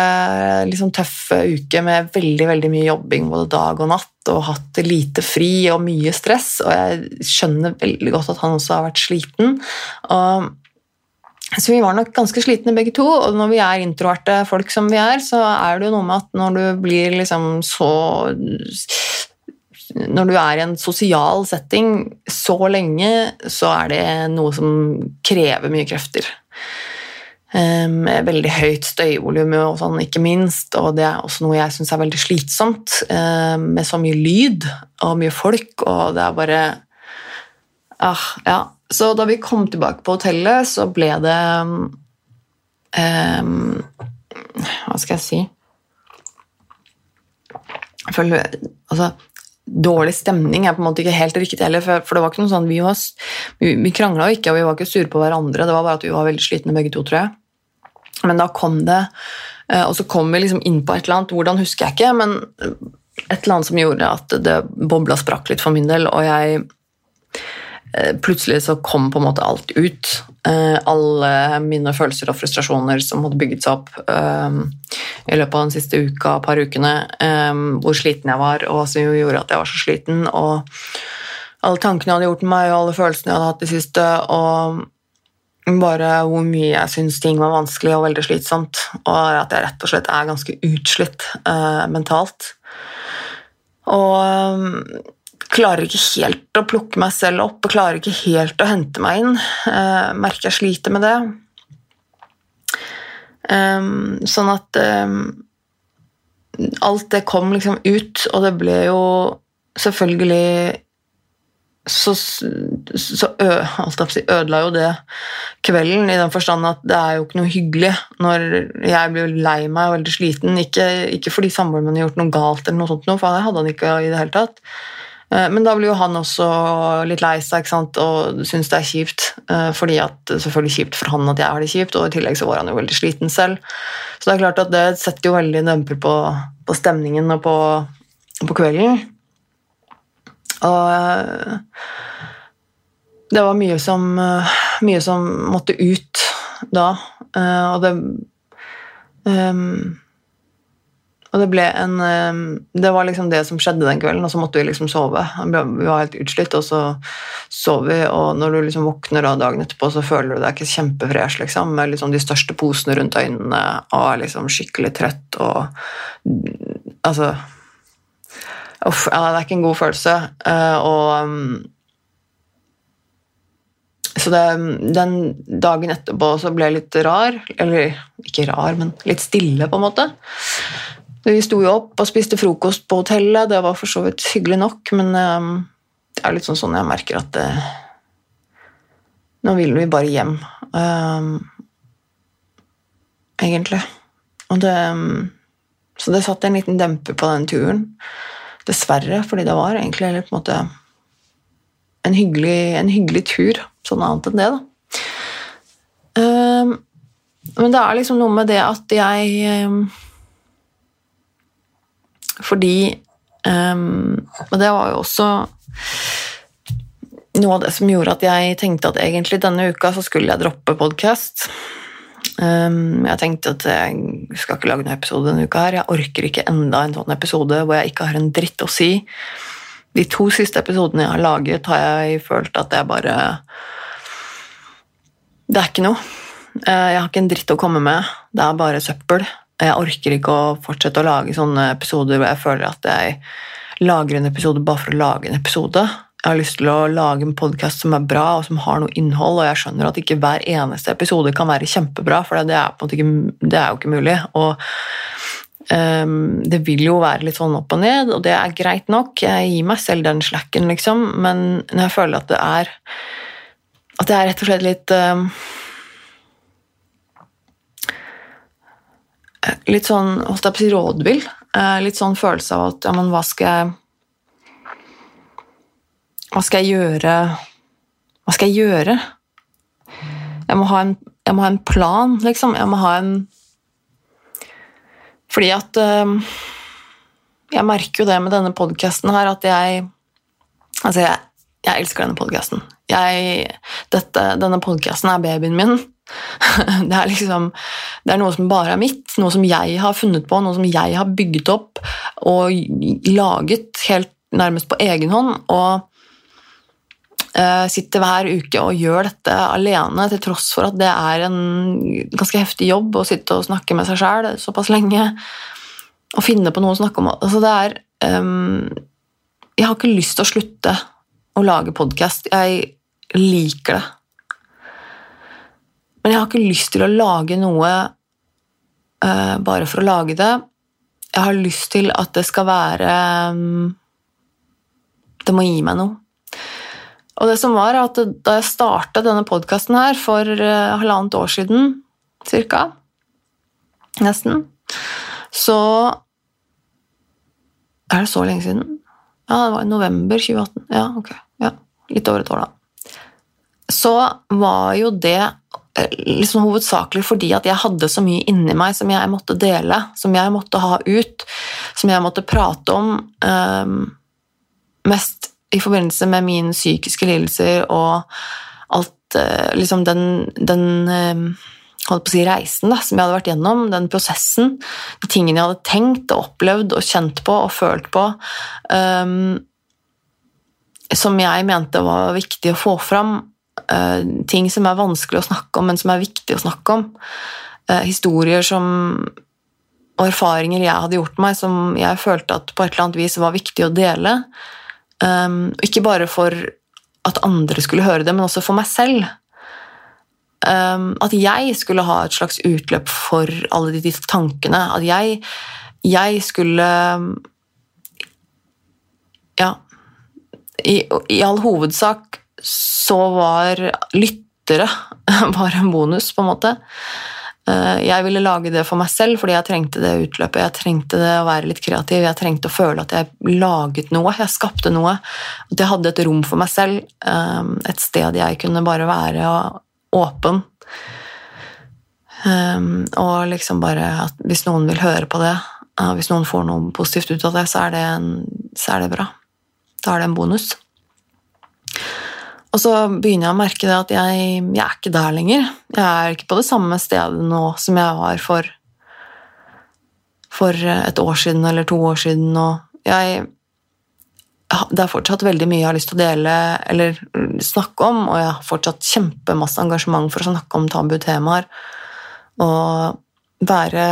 liksom, tøffe uker med veldig veldig mye jobbing både dag og natt, og hatt lite fri og mye stress. Og jeg skjønner veldig godt at han også har vært sliten. Og så vi var nok ganske slitne begge to, og når vi er introverte folk som vi er, så er det jo noe med at når du blir liksom så Når du er i en sosial setting så lenge, så er det noe som krever mye krefter. Um, veldig høyt støyvolum og sånn, ikke minst, og det er også noe jeg syns er veldig slitsomt, um, med så mye lyd og mye folk, og det er bare ah, Ja, så da vi kom tilbake på hotellet, så ble det um, Hva skal jeg si Jeg føler Altså Dårlig stemning er på en måte ikke helt riktig heller, for, det var ikke noe sånn Vi, var, vi, vi krangla ikke, og vi var ikke sure på hverandre, det var bare at vi var veldig slitne begge to, tror jeg. Men da kom det eh, Og så kom vi liksom inn på et eller annet, hvordan husker jeg ikke, men et eller annet som gjorde at det bobla sprakk litt for min del, og jeg Eh, plutselig så kom på en måte alt ut. Eh, alle mine følelser og frustrasjoner som hadde bygget seg opp i løpet av den siste uka, par ukene, hvor sliten jeg var, og som gjorde at jeg var så sliten. Og alle tankene jeg hadde gjort med meg, og alle følelsene jeg hadde hatt det siste. og bare hvor mye jeg syns ting var vanskelig og veldig slitsomt, og at jeg rett og slett er ganske utslitt uh, mentalt. Og klarer ikke helt å plukke meg selv opp og klarer ikke helt å hente meg inn. Uh, merker jeg sliter med det. Um, sånn at um, alt det kom liksom ut, og det ble jo selvfølgelig så, så ø, ødela jo det kvelden, i den forstand at det er jo ikke noe hyggelig når jeg blir lei meg og veldig sliten. Ikke, ikke fordi samboeren min har gjort noe galt, eller noe sånt, for det hadde han ikke i det hele tatt. Eh, men da blir jo han også litt lei seg og syns det er kjipt. Eh, fordi at selvfølgelig kjipt for han at jeg har det kjipt, og i tillegg så var han jo veldig sliten selv. Så det er klart at det setter jo veldig demper på, på stemningen og på, på, kvelden. Og eh, det var mye som, mye som måtte ut da, og det um, og det ble en Det var liksom det som skjedde den kvelden, og så måtte vi liksom sove. Vi var helt utslitt, og så sov vi, og når du liksom våkner da dagen etterpå, så føler du deg ikke kjempefresh, liksom, med liksom de største posene rundt øynene og er liksom skikkelig trøtt og Altså Uff, ja, det er ikke en god følelse. Uh, og um, så det, den dagen etterpå så ble jeg litt rar. Eller ikke rar, men litt stille, på en måte. Vi sto jo opp og spiste frokost på hotellet, det var for så vidt hyggelig nok, men um, det er litt sånn sånn jeg merker at det, Nå vil vi bare hjem, egentlig. Og det um, Så det satt en liten demper på den turen. Dessverre, fordi det var egentlig på en måte en, hyggelig, en hyggelig tur. Sånn annet enn det, da. Um, men det er liksom noe med det at jeg um, Fordi um, Og det var jo også noe av det som gjorde at jeg tenkte at egentlig denne uka så skulle jeg droppe podkast. Um, jeg tenkte at jeg skal ikke lage noen episode denne uka. her. Jeg orker ikke enda en sånn episode hvor jeg ikke har en dritt å si. De to siste episodene jeg har laget, har jeg følt at jeg bare Det er ikke noe. Eh, jeg har ikke en dritt å komme med. Det er bare søppel. Jeg orker ikke å fortsette å lage sånne episoder hvor jeg føler at jeg lager en episode bare for å lage en episode. Jeg har lyst til å lage en podkast som er bra og som har noe innhold, og jeg skjønner at ikke hver eneste episode kan være kjempebra, for det er, ikke, det er jo ikke mulig. Og um, det vil jo være litt sånn opp og ned, og det er greit nok. Jeg gir meg selv den slacken, liksom, men når jeg føler at det er At det er rett og slett litt um, Litt sånn holdt jeg på å si rådvill. Eh, litt sånn følelse av at ja, men hva skal jeg hva skal jeg gjøre Hva skal jeg gjøre? Jeg må ha en, må ha en plan, liksom. Jeg må ha en Fordi at uh, Jeg merker jo det med denne podkasten her, at jeg Altså, jeg, jeg elsker denne podkasten. Denne podkasten er babyen min. Det er liksom Det er noe som bare er mitt, noe som jeg har funnet på, noe som jeg har bygget opp og laget helt nærmest på egen hånd. Og sitter hver uke og gjør dette alene, til tross for at det er en ganske heftig jobb å sitte og snakke med seg sjæl såpass lenge. Og finne på noe å snakke om. Altså det er um, Jeg har ikke lyst til å slutte å lage podkast. Jeg liker det. Men jeg har ikke lyst til å lage noe uh, bare for å lage det. Jeg har lyst til at det skal være um, Det må gi meg noe. Og det som var at Da jeg starta denne podkasten her for uh, halvannet år siden, cirka, nesten, så Er det så lenge siden? Ja, det var i november 2018. Ja, ok. Ja, litt over et år, da. Så var jo det eh, liksom hovedsakelig fordi at jeg hadde så mye inni meg som jeg måtte dele, som jeg måtte ha ut, som jeg måtte prate om. Um, mest i forbindelse med mine psykiske lidelser og alt eh, liksom den, den eh, holdt på å si reisen da, som jeg hadde vært gjennom, den prosessen, de tingene jeg hadde tenkt og opplevd og kjent på og følt på, um, som jeg mente var viktig å få fram. Uh, ting som er vanskelig å snakke om, men som er viktig å snakke om. Uh, historier som og erfaringer jeg hadde gjort meg, som jeg følte at på et eller annet vis var viktig å dele. Um, ikke bare for at andre skulle høre det, men også for meg selv. Um, at jeg skulle ha et slags utløp for alle de tankene. At jeg, jeg skulle Ja. I, I, all hovedsak så var lyttere bare en bonus, på en måte. Eh, jeg ville lage det for meg selv fordi jeg trengte det utløpet. Jeg trengte det å være litt kreativ, jeg trengte å føle at jeg laget noe, jeg skapte noe. At jeg hadde et rom for meg selv, eh, et sted jeg kunne bare være åpen. Eh, og liksom bare at hvis noen vil høre på det, hvis noen får noe positivt ut av det, så er det, en, så er det bra. Da er det en bonus. Og så begynner jeg å merke det at jeg, jeg, er ikke der lenger. Jeg er ikke på det samme stedet nå som jeg var for, for et år siden eller to år siden. Og jeg, det er fortsatt veldig mye jeg har lyst til å dele eller snakke om, og jeg har fortsatt kjempemasse engasjement for å snakke om tabu temaer. Og være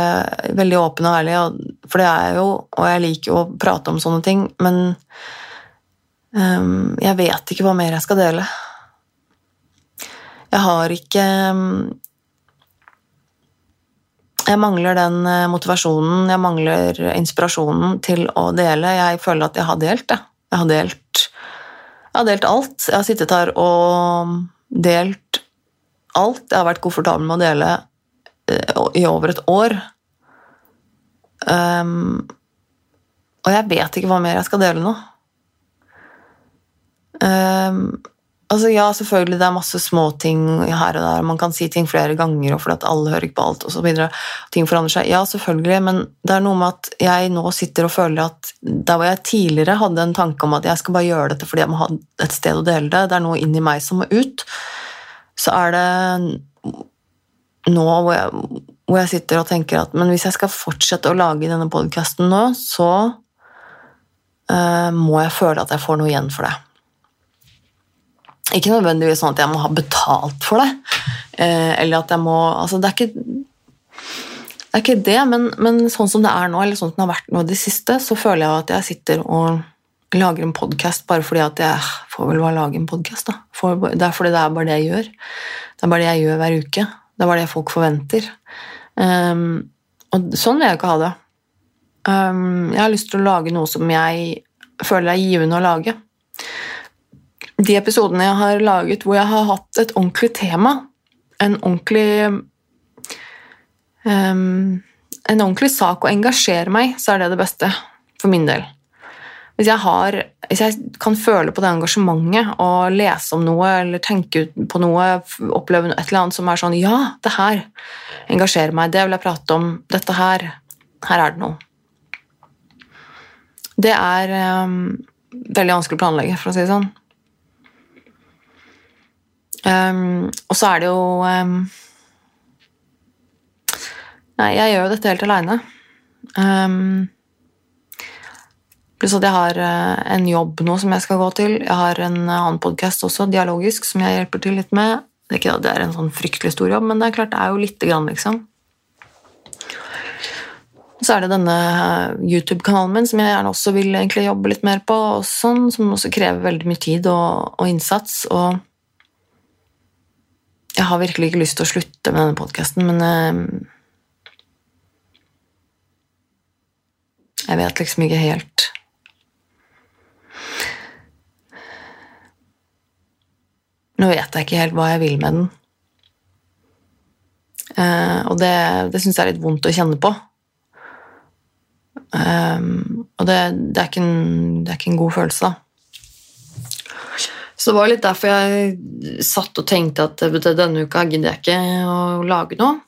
veldig åpen og ærlig, for det er jeg jo, og jeg liker jo å prate om sånne ting, men Um, jeg vet ikke hva mer jeg skal dele. Jeg har ikke um, Jeg mangler den eh, motivasjonen, jeg mangler inspirasjonen til å dele. Jeg føler at jeg har delt, det. Jeg har delt, jeg har delt alt. Jeg har sittet her og delt alt. Jeg har vært komfortabel med å dele eh, i over et år. Um, og jeg vet ikke hva mer jeg skal dele nå. Um, altså Ja, selvfølgelig, det er masse småting her og der. Man kan si ting flere ganger, og fordi at alle hører ikke på alt, og så begynner Ting forandrer seg. Ja, selvfølgelig, men det er noe med at jeg nå sitter og føler at der hvor jeg tidligere hadde en tanke om at jeg skal bare gjøre dette fordi jeg må ha et sted å dele det, det er noe inni meg som må ut, så er det nå hvor jeg, hvor jeg sitter og tenker at men hvis jeg skal fortsette å lage denne podkasten nå, så uh, må jeg føle at jeg får noe igjen for det. Ikke nødvendigvis sånn at jeg må ha betalt for det. Eh, eller at jeg må altså det, er ikke, det er ikke det, men, men, sånn som det er nå, eller sånn som det har vært nå i det siste, så føler jeg at jeg sitter og lager en podkast bare fordi at jeg får vel bare lage en podkast. Det er fordi det er bare det jeg gjør. Det er bare det jeg gjør hver uke. Det er bare det folk forventer. Um, og sånn vil jeg ikke ha det. Um, jeg har lyst til å lage noe som jeg føler er givende å lage de episodene jeg har laget hvor jeg har hatt et ordentlig tema, en ordentlig um, En ordentlig sak å engasjere meg, så er det det beste for min del. Hvis jeg, har, hvis jeg kan føle på det engasjementet og lese om noe eller tenke på noe, oppleve et eller annet som er sånn Ja, det her engasjerer meg, det vil jeg prate om. Dette her Her er det noe. Det er um, veldig vanskelig å planlegge, for å si det sånn. Um, og så er det jo um, Nei, jeg gjør jo dette helt aleine. Um, pluss at jeg har uh, en jobb nå som jeg skal gå til. Jeg har en annen podkast også, dialogisk, som jeg hjelper til litt med. Det er ikke at det er en sånn fryktelig stor jobb, men det er klart det er jo lite grann, liksom. Så er det denne eh, YouTube-kanalen min som jeg gjerne også vil jobbe litt mer på, og sånn, som også krever veldig mye tid og, og innsats. og jeg har virkelig ikke lyst til å slutte med denne podkasten, men uh, Jeg vet liksom ikke helt Nå vet jeg ikke helt hva jeg vil med den. Uh, og det, det syns jeg er litt vondt å kjenne på. Um, og det, det, er en, det, er ikke en, god følelse, da. Så det var litt derfor jeg satt og tenkte at denne uka gidder jeg ikke å lage noe.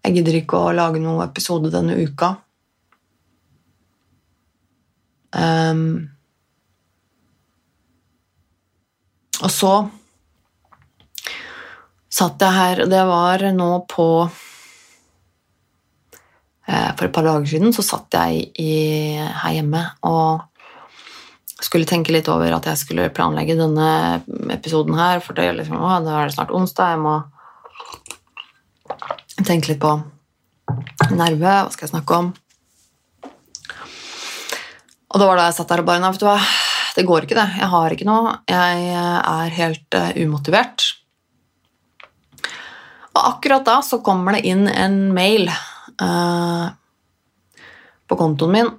Jeg gidder ikke å lage noen episode denne uka. Um, og så satt jeg her, og det var nå på eh, For et par dager siden så satt jeg i, her hjemme og skulle tenke litt over at jeg skulle planlegge denne episoden her. For det, liksom, å, da er det snart onsdag, jeg må tenke litt på nerve. Hva skal jeg snakke om? Og da var det jeg satt der og bare Nei, vet du hva, det går ikke, det. Jeg har ikke noe. Jeg er helt uh, umotivert. Og akkurat da så kommer det inn en mail uh, på kontoen min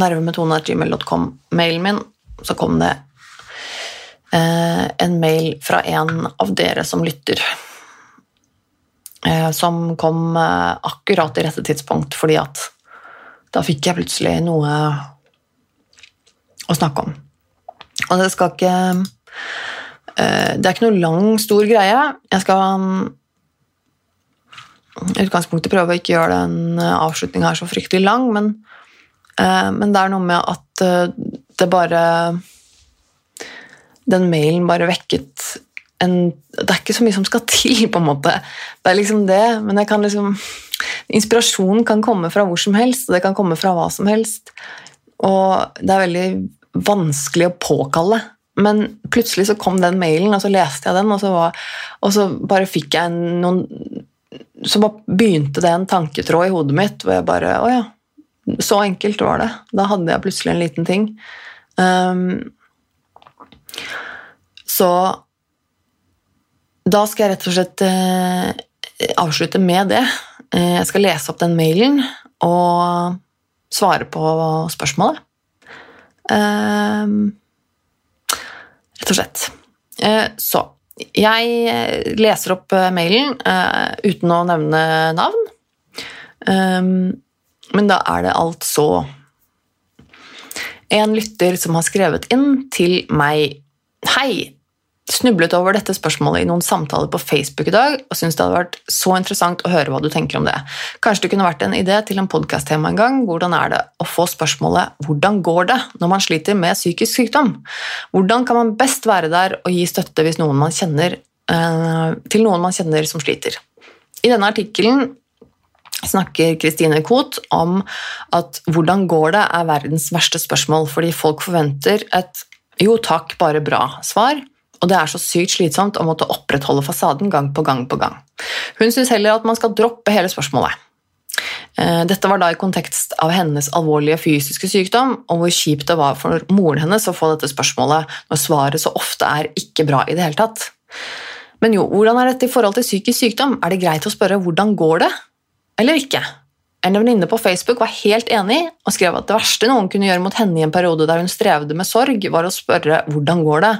nervemetone.gmail.com-mailen min, så kom det eh, en mail fra en av dere som lytter. Eh, som kom eh, akkurat i rette tidspunkt, fordi at da fikk jeg plutselig noe å snakke om. Og det skal ikke Det er ikke noe lang, stor greie. Jeg skal i utgangspunktet prøve å ikke gjøre den avslutninga så fryktelig lang, men men det er noe med at eh, det bare Den mailen bare vekket en Det er ikke så mye som skal til, på en måte. Det er liksom det, men jeg kan liksom Inspirasjon kan komme fra hvor som helst, og det kan komme fra hva som helst. Og det er veldig vanskelig å påkalle. Men plutselig så kom den mailen, og så leste jeg den, og så, var, og så bare fikk jeg noen Så bare begynte det en tanketråd i hodet mitt hvor jeg bare Å ja, så enkelt var det. Da hadde jeg plutselig en liten ting. Um, så da skal jeg rett og slett uh, avslutte med det. Uh, jeg skal lese opp den mailen og svare på spørsmålet. Uh, rett og slett. Eh, så jeg leser opp mailen uten å nevne navn. Um, men da er det altså en lytter som har skrevet inn til meg Hei! Snublet over dette spørsmålet i noen samtaler på Facebook i dag og syns det hadde vært så interessant å høre hva du tenker om det. Kanskje det kunne vært en idé til en podkast-tema en gang. Hvordan er det å få spørsmålet 'Hvordan går det?' når man sliter med psykisk sykdom? Hvordan kan man best være der og gi støtte noen kjenner, eh, til noen man kjenner som sliter? I denne artikkelen snakker Kristine Koht om at 'hvordan går det?' er verdens verste spørsmål, fordi folk forventer et 'jo takk, bare bra'-svar, og det er så sykt slitsomt å måtte opprettholde fasaden gang på gang på gang. Hun syns heller at man skal droppe hele spørsmålet. Eh, dette var da i kontekst av hennes alvorlige fysiske sykdom, og hvor kjipt det var for moren hennes å få dette spørsmålet når svaret så ofte er 'ikke bra' i det hele tatt. Men jo, hvordan er dette i forhold til psykisk sykdom? Er det greit å spørre 'hvordan går det?' Eller ikke. En venninne på Facebook var helt enig og skrev at det verste noen kunne gjøre mot henne i en periode der hun strevde med sorg, var å spørre hvordan går det,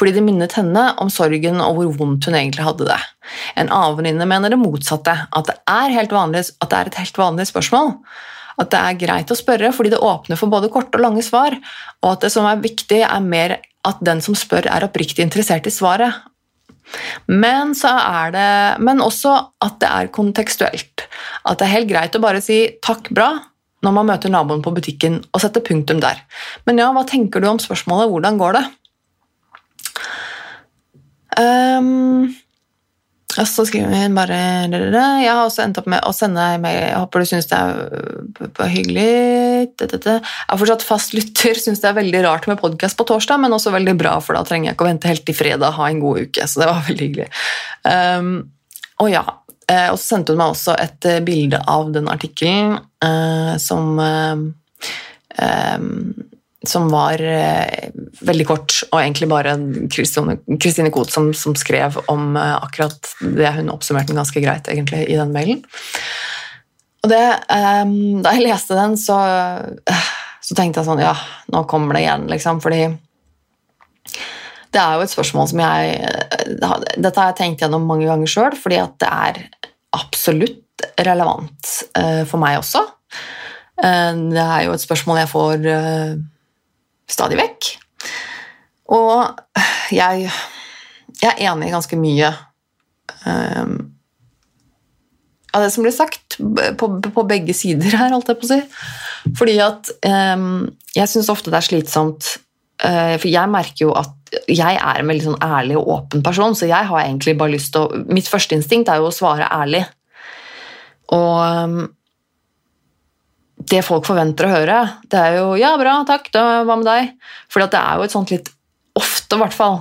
fordi det minnet henne om sorgen og hvor vondt hun egentlig hadde det. En annen venninne mener det motsatte, at det, vanlig, at det er et helt vanlig spørsmål. At det er greit å spørre fordi det åpner for både korte og lange svar, og at det som er viktig, er mer at den som spør, er oppriktig interessert i svaret, men, så er det, men også at det er kontekstuelt. At det er helt greit å bare si 'takk, bra' når man møter naboen på butikken, og sette punktum der. Men ja, hva tenker du om spørsmålet 'hvordan går det'? Um, og så skriver hun bare Jeg har også endt opp med å sende mail. Jeg håper du syns det er hyggelig. Jeg har fortsatt fast lytter. Syns det er veldig rart med podkast på torsdag, men også veldig bra, for da trenger jeg ikke å vente helt til fredag. Ha en god uke. Så det var veldig hyggelig. Um, og ja, og så sendte hun meg også et eh, bilde av den artikkelen uh, som som var eh, veldig kort, og egentlig bare Kristine Koht som, som, skrev om eh, akkurat det. Hun oppsummerte den ganske greit egentlig i den mailen. Og det, eh, Da jeg leste den, så, så, tenkte jeg sånn Ja, nå kommer det igjen, liksom. Fordi det er jo et spørsmål som jeg Dette har jeg tenkt gjennom mange ganger sjøl, fordi at det er absolutt relevant eh, for meg også. Eh, det er jo et spørsmål jeg får eh, stadig vekk. Og jeg, jeg er enig i ganske mye av det som blir sagt, på, på, begge sider her, holdt jeg på å si. Fordi at jeg syns ofte det er slitsomt For jeg merker jo at jeg er en veldig sånn ærlig og åpen person, så jeg har egentlig bare lyst til å Mitt første instinkt er jo å svare ærlig. Og um, det folk forventer å høre, det er jo 'ja, bra, takk, da, hva med deg?' For det er jo et sånt litt Ofte, i hvert fall.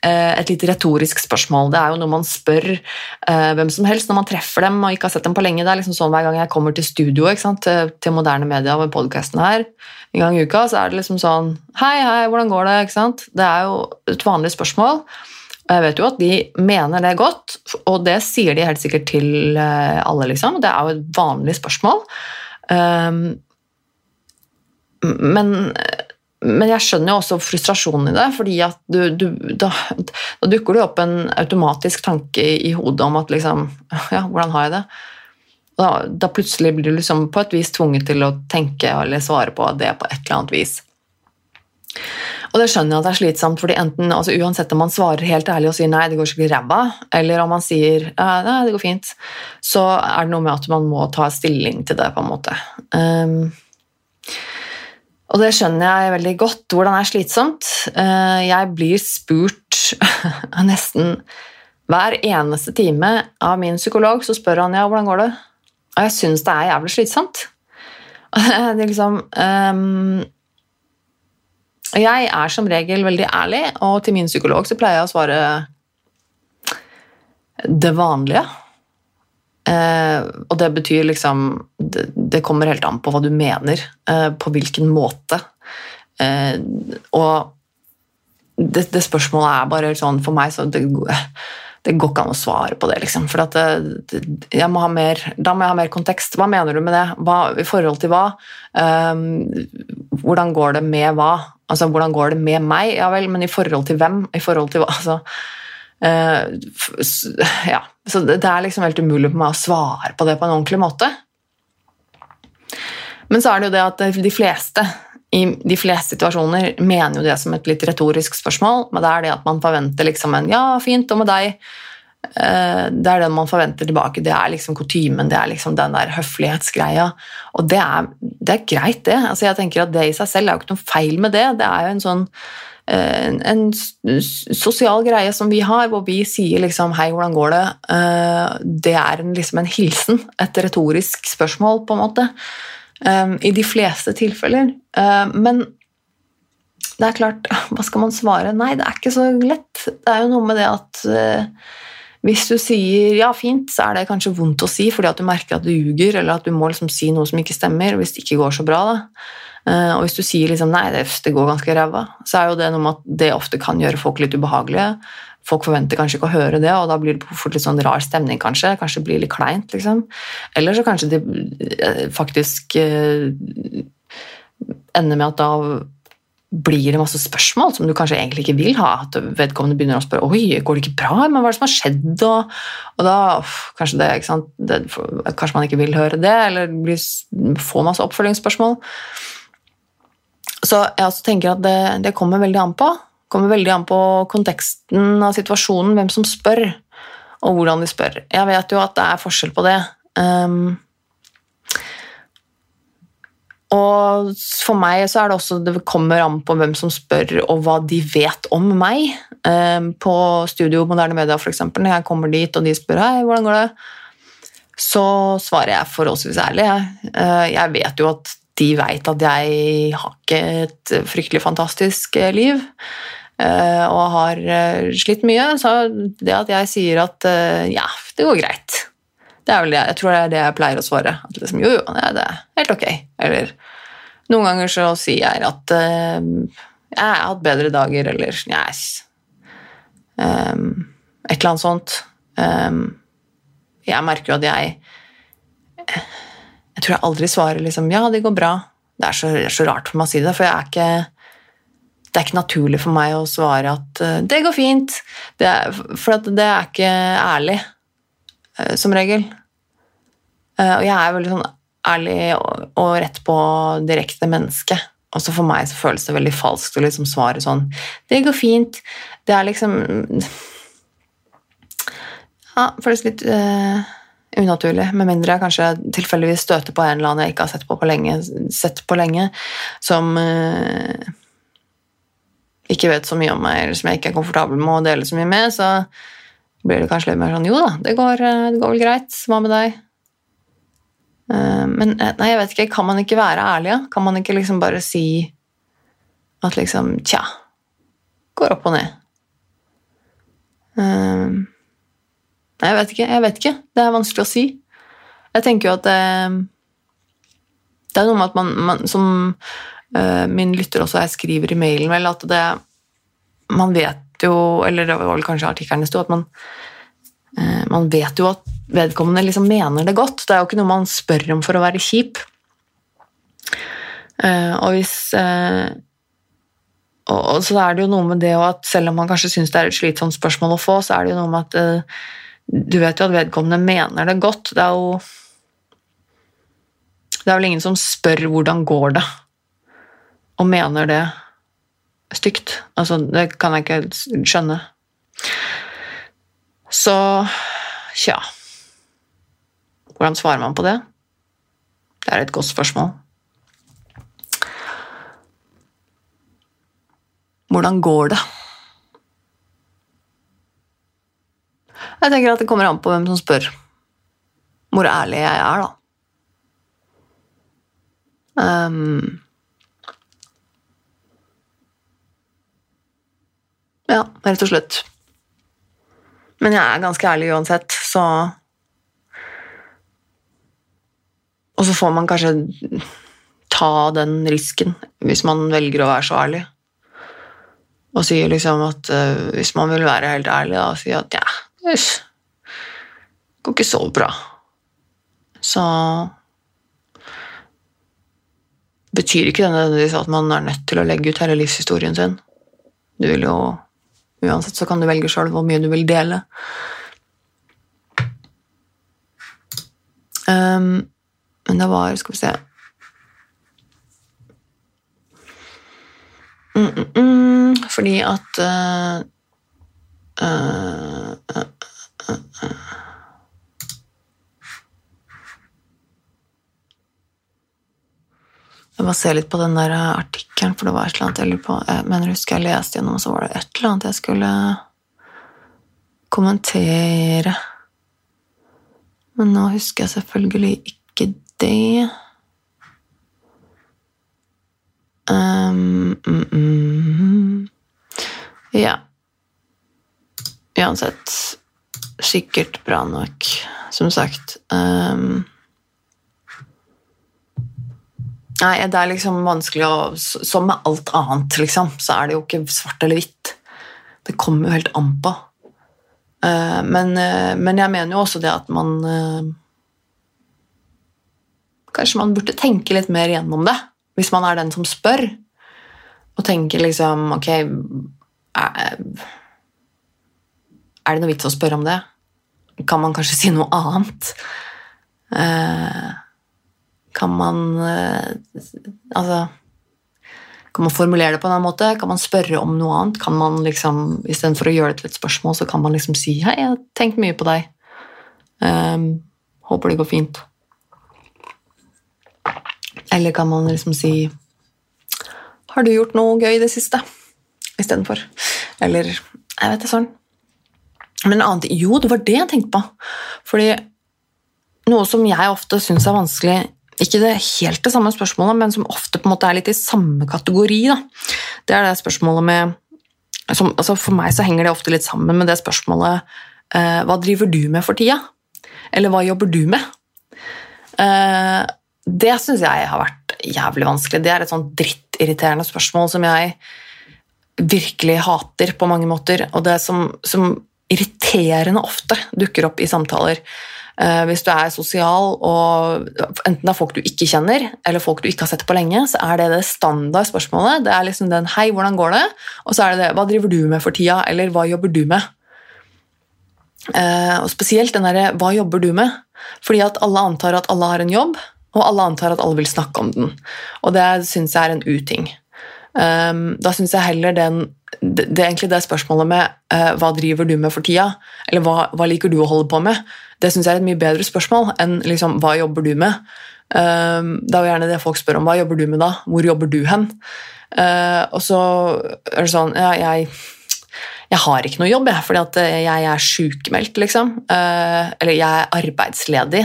Eh, et litt retorisk spørsmål. Det er jo noe man spør eh, hvem som helst når man treffer dem og ikke har sett dem på lenge. Det er liksom sånn Hver gang jeg kommer til studio til, til, moderne media med podkasten her, en gang i uka, så er det liksom sånn 'Hei, hei, hvordan går det?' Det er jo et vanlig spørsmål. Og jeg vet jo at de mener det godt, og det sier de helt sikkert til eh, alle, liksom. Det er jo et vanlig spørsmål. Um, men, men, jeg skjønner jo også frustrasjonen i det, fordi at du, du, da, da, dukker det opp en automatisk tanke i hodet om at liksom Ja, hvordan har jeg det? Da, da, plutselig blir du liksom på et vis tvunget til å tenke eller svare på det på et eller annet vis. Og det skjønner jeg at det er slitsomt, fordi enten, altså uansett om man svarer helt ærlig og sier nei, det går skikkelig ræva, eller om man sier nei, det går fint, så er det noe med at man må ta stilling til det, på en måte. Um, og det skjønner jeg veldig godt, hvordan det er slitsomt. Uh, jeg blir spurt nesten hver eneste time av min psykolog, så spør han ja, hvordan går det? Og jeg syns det er jævlig slitsomt. det er liksom um, jeg er som regel veldig ærlig, og til min psykolog så pleier jeg å svare det vanlige. Eh, og det betyr liksom det, det, kommer helt an på hva du mener, eh, på hvilken måte. Eh, og det, det, spørsmålet er bare sånn for meg så det, det går ikke an å svare på det, liksom. For det, det, må mer, da må jeg ha mer kontekst. Hva mener du med det? Hva, I forhold til hva? Um, hvordan går det med hva? Altså, hvordan går det med meg? Ja vel, men i forhold til hvem? I forhold til hva? Altså, ja. Så det, er liksom helt umulig for meg å svare på det på en ordentlig måte. Men så er det jo det at de fleste i de fleste situasjoner mener jo det som et litt retorisk spørsmål, men det er det at man forventer liksom en 'ja, fint, og med deg'? Eh, det er det man forventer tilbake. Det er liksom kutymen, det er liksom den der høflighetsgreia. Og det er, det er greit, det. Altså jeg tenker at Det i seg selv er jo ikke noe feil med det. Det er jo en sånn en, en sosial greie som vi har, hvor vi sier liksom 'hei, hvordan går det?' Eh, det er en, liksom en hilsen, et retorisk spørsmål, på en måte. Um, I de fleste tilfeller. Uh, men det er klart, hva skal man svare? Nei, det er ikke så lett. Det er jo noe med det at hvis du sier ja, fint, så er det kanskje vondt å si fordi at du merker at du ljuger, eller at du må liksom si noe som ikke stemmer, hvis det ikke går så bra. da. Uh, og hvis du sier liksom, nei, det, går ganske ræva, så er jo det noe med at det ofte kan gjøre folk litt ubehagelige. Folk forventer kanskje ikke å høre det, og da blir det fort litt sånn rar stemning, kanskje. Kanskje det blir litt kleint, liksom. Eller så kanskje det eh, faktisk eh, ender med at da blir det masse spørsmål som du kanskje egentlig ikke vil ha. At vedkommende begynner å spørre oi, går det ikke bra, men hva er det som har skjedd? Og, og da kanskje, det, det, kanskje, man ikke vil høre det, eller blir, får masse oppfølgingsspørsmål. Så jeg også tenker at det, det kommer veldig an på kommer veldig an på konteksten av situasjonen, hvem som spør, og hvordan de spør. Jeg vet jo at det er forskjell på det. Um, og for meg så er det også Det kommer an på hvem som spør, og hva de vet om meg. Um, på Studio Moderne Media, f.eks., når jeg kommer dit og de spør hei, hvordan går det, så svarer jeg forholdsvis ærlig. Jeg vet jo at de vet at jeg har ikke et fryktelig fantastisk liv. Eh, og har eh, slitt mye, så det at jeg sier at eh, ja, det går greit Det er vel det, jeg tror det er det jeg pleier å svare. At liksom, jo, jo, det er helt ok. Eller noen ganger så sier jeg at jeg har hatt bedre dager, eller yes. Um, et eller annet sånt. Um, jeg merker jo at jeg Jeg tror jeg aldri svarer liksom 'ja, det går bra'. Det er så, det er så rart for meg å si det, for jeg er ikke det er ikke naturlig for meg å svare at uh, 'det går fint', det er, for det er ikke ærlig, uh, som regel. Uh, og jeg er veldig sånn ærlig og, rett på direkte menneske. Også for meg så føles det veldig falskt å liksom svare sånn 'Det går fint'. Det er liksom Ja, føles litt unaturlig. Med mindre jeg kanskje tilfeldigvis støter på en eller annen jeg ikke har sett på, på lenge, sett på lenge som ikke vet så mye om meg, eller som jeg ikke er komfortabel med å dele så mye med, så blir det kanskje litt mer sånn Jo da, det går, eh, det går vel greit. Hva med deg? Eh, men eh, nei, jeg vet ikke, kan man ikke være ærlig? Kan man ikke liksom bare si at liksom Tja, går opp og ned. Nei, jeg vet ikke. Jeg vet ikke. Det er vanskelig å si. Jeg tenker jo at det, det er noe med at man, man som Eh, min lytter også jeg skriver i mailen vel at det Man vet jo, eller det var vel kanskje artikkelen det sto, at man, eh, man vet jo at vedkommende liksom mener det godt. Det er jo ikke noe man spør om for å være kjip. Eh, og hvis og så er det jo noe med det at selv om man kanskje syns det er et slitsomt spørsmål å få, så er det jo noe med at du vet jo at vedkommende mener det godt. Det er jo Det er vel ingen som spør 'hvordan går det'? og mener det stygt. Altså, det kan jeg ikke skjønne. Så tja Hvordan svarer man på det? Det er et godt spørsmål. Hvordan går det? Jeg tenker at det kommer an på hvem som spør. Hvor ærlig jeg er, da. Um, Ja, rett og slett. Men jeg er ganske ærlig uansett, så Og så får man kanskje ta den risken hvis man velger å være så ærlig. Og sier liksom at uh, hvis man vil være helt ærlig, da, si at ja, det går ikke så bra. Så betyr ikke det nødvendigvis at man er nødt til å legge ut hele livshistorien sin. Du vil jo Uansett så kan du velge sjøl hvor mye du vil dele. Um, men det var Skal vi se mm, mm, mm, fordi at uh, uh, Jeg må se litt på den der artikkelen, for det var et eller annet jeg lurer på. Jeg husker jeg leste gjennom, så var det et eller annet jeg skulle kommentere. Men nå husker jeg selvfølgelig ikke det. Um, mm, mm. Ja. Uansett sikkert bra nok, som sagt. Um, nei, det er liksom vanskelig å Som med alt annet, liksom, så er det jo ikke svart eller hvitt. Det kommer jo helt an på. Uh, men, uh, men, jeg mener jo også det at man uh, Kanskje man burde tenke litt mer gjennom det. Hvis man er den som spør, og tenker liksom Ok, er, er det noe vits å spørre om det? Kan man kanskje si noe annet? Eh, kan man eh, Altså Kan man formulere det på en annen måte? Kan man spørre om noe annet? Kan man liksom, Istedenfor å gjøre det til et spørsmål, så kan man liksom si 'Hei, jeg har tenkt mye på deg. Um, håper det går fint.' Eller kan man liksom si 'Har du gjort noe gøy i det siste?' istedenfor. Eller jeg vet det sånn. Men annet, jo, det var det jeg tenkte på. Fordi noe som jeg ofte syns er vanskelig ikke det helt det samme spørsmålet, men som ofte på en måte er litt i samme kategori. Da. Det er det spørsmålet med som, altså For meg så henger det ofte litt sammen med det spørsmålet eh, Hva driver du med for tida? Eller hva jobber du med? Eh, det syns jeg har vært jævlig vanskelig. Det er et sånn drittirriterende spørsmål som jeg virkelig hater på mange måter, og det som, som irriterende ofte dukker opp i samtaler. Uh, hvis du er sosial, og enten det er folk du ikke kjenner, eller folk du ikke har sett på lenge, så er det det standard spørsmålet. Det er liksom den 'hei, hvordan går det?' og så er det det 'hva driver du med for tida', eller 'hva jobber du med'? Uh, og Spesielt den derre 'hva jobber du med?' Fordi at alle antar at alle har en jobb, og alle antar at alle vil snakke om den. Og det syns jeg er en uting. Um, da syns jeg heller den det, er egentlig det spørsmålet med uh, hva driver du med for tida, eller hva, hva liker du å holde på med, det syns jeg er et mye bedre spørsmål enn liksom, hva jobber du med. Uh, det er jo gjerne det folk spør om. Hva jobber du med da? Hvor jobber du hen? Uh, og så er det sånn Ja, jeg jeg har ikke noe jobb, jeg, fordi at eh, jeg er sykemeldt, liksom. Eller jeg er arbeidsledig.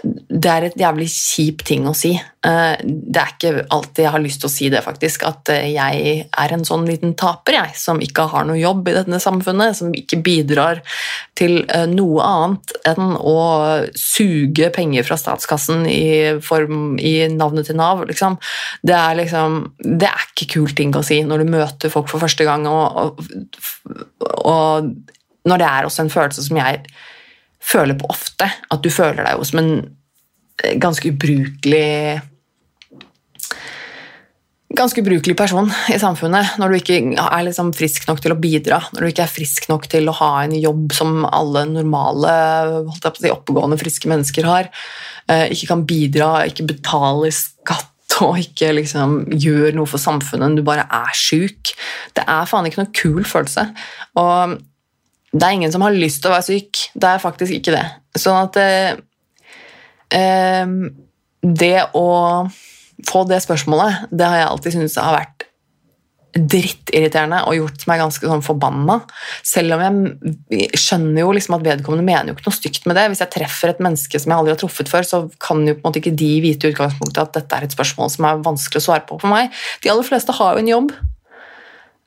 Det er et jævlig kjip ting å si. Eh, det er ikke alltid jeg har lyst til å si det, faktisk. At jeg er en sånn liten taper, jeg, som ikke har noe jobb i dette samfunnet. Som ikke bidrar til noe annet enn å suge penger fra statskassen i, form, i navnet til Nav. Liksom. Det er liksom Det er ikke kul ting å si når du møter folk for første gang. og, og og når det er også en følelse som jeg føler på ofte, at du føler deg jo som en eh, ganske ubrukelig ganske ubrukelig person i samfunnet når du ikke er liksom frisk nok til å bidra, når du ikke er frisk nok til å ha en jobb som alle normale si, oppegående, friske mennesker har, eh, ikke kan bidra, ikke betaler skatt og ikke liksom gjør noe for samfunnet, du bare er sjuk. Det er faen ikke noe kul følelse. Og det er ingen som har lyst til å være syk. Det er faktisk ikke det. Sånn at eh, eh Det å få det spørsmålet, det har jeg alltid syntes har vært drittirriterende og gjort meg ganske sånn forbanna. Selv om jeg skjønner jo liksom at vedkommende mener jo ikke noe stygt med det. Hvis jeg treffer et menneske som jeg aldri har truffet før, så kan jo på en måte ikke de vite i utgangspunktet at dette er et spørsmål som er vanskelig å svare på for meg. De aller fleste har jo en jobb.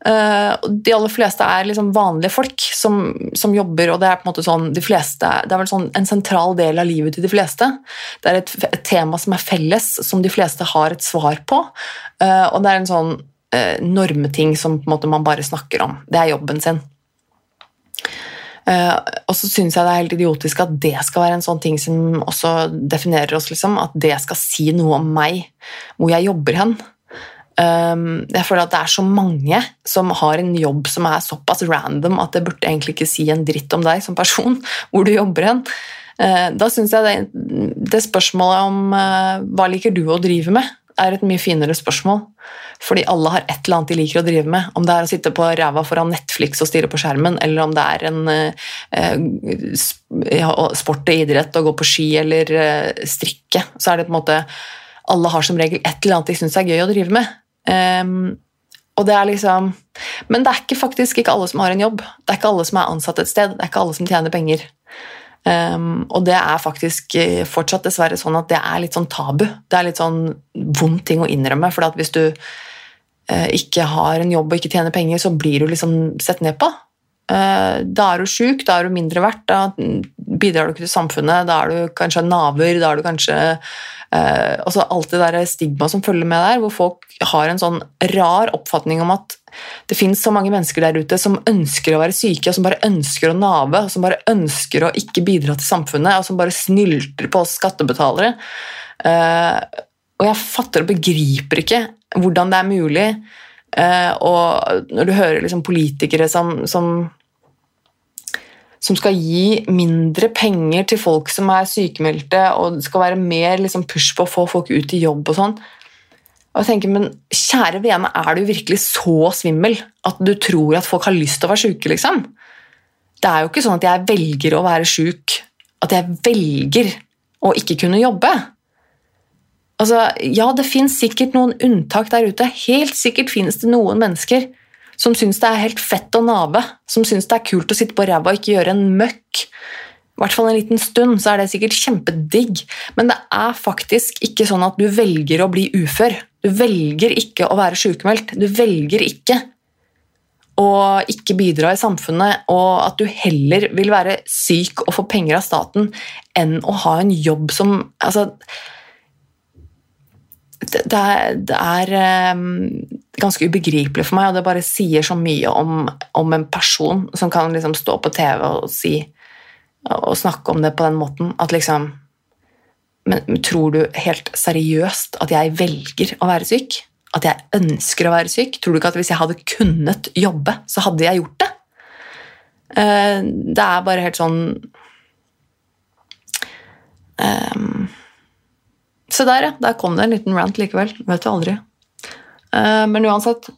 Uh, de aller fleste er liksom vanlige folk som, som, jobber, og det er på en måte sånn, de fleste, det er vel sånn en sentral del av livet til de fleste. Det er et, et tema som er felles, som de fleste har et svar på. Uh, og det er en sånn eh, normeting som man bare snakker om. Det er jobben sin. Eh, og så syns jeg det er helt idiotisk at det skal være en sånn ting som også definerer oss. Liksom, at det skal si noe om meg, hvor jeg jobber hen. Um, jeg føler at det er så mange som har en jobb som er såpass random at det burde egentlig ikke si en dritt om deg som person, hvor du jobber hen. Uh, da syns jeg det, det, spørsmålet om uh, hva liker du å drive med, er et mye finere spørsmål. Fordi alle har et eller annet de liker å drive med. Om det er å sitte på ræva foran Netflix og stirre på skjermen, eller om det er en eh, sport og idrett å gå på ski eller eh, strikke, så er det på en måte Alle har som regel et eller annet de syns er gøy å drive med. Um, og det er liksom Men det er ikke faktisk ikke alle som har en jobb. Det er ikke alle som er ansatt et sted. Det er ikke alle som tjener penger. Um, og det er faktisk eh, fortsatt dessverre sånn at det er litt sånn tabu. Det er litt sånn vond ting å innrømme. For hvis du uh, ikke har en jobb og ikke tjener penger, så blir du liksom sett ned på. Uh, da er du sjuk, da er du mindre verdt, da bidrar du ikke til samfunnet, da er du kanskje naver, da er du kanskje uh, altså Alt det der stigmaet som følger med der, hvor folk har en sånn rar oppfatning om at det fins så mange mennesker der ute som ønsker å være syke, og som bare ønsker å nave, og som bare ønsker å ikke bidra til samfunnet, og som bare snylter på oss skattebetalere. Uh, og jeg fatter og begriper ikke hvordan det er mulig. Uh, og når du hører liksom politikere som, som, som skal gi mindre penger til folk som er sykemeldte, og det skal være mer liksom, push på å få folk ut i jobb og sånn og jeg tenker, men kjære vene, er du virkelig så svimmel at du tror at folk har lyst til å være sjuke, liksom? Det er jo ikke sånn at jeg velger å være sjuk, at jeg velger å ikke kunne jobbe. Altså, ja, det fins sikkert noen unntak der ute. Helt sikkert finnes det noen mennesker som syns det er helt fett å nave, som syns det er kult å sitte på ræva og ikke gjøre en møkk i hvert fall en liten stund, så er det sikkert kjempedigg. Men det er faktisk ikke sånn at du velger å bli ufør. Du velger ikke å være sykemeldt. Du velger ikke å ikke bidra i samfunnet, og at du heller vil være syk og få penger av staten enn å ha en jobb som Altså Det, det er um, ganske ubegripelig for meg, og det bare sier så mye om, om en person som kan liksom stå på TV og si og snakke om det på den måten. At liksom Men tror du helt seriøst at jeg velger å være syk? At jeg ønsker å være syk? Tror du ikke at hvis jeg hadde kunnet jobbe, så hadde jeg gjort det? Uh, det er bare helt sånn um, Se der, ja. Der kom det en liten rant likevel. Vet du aldri. Uh, men uansett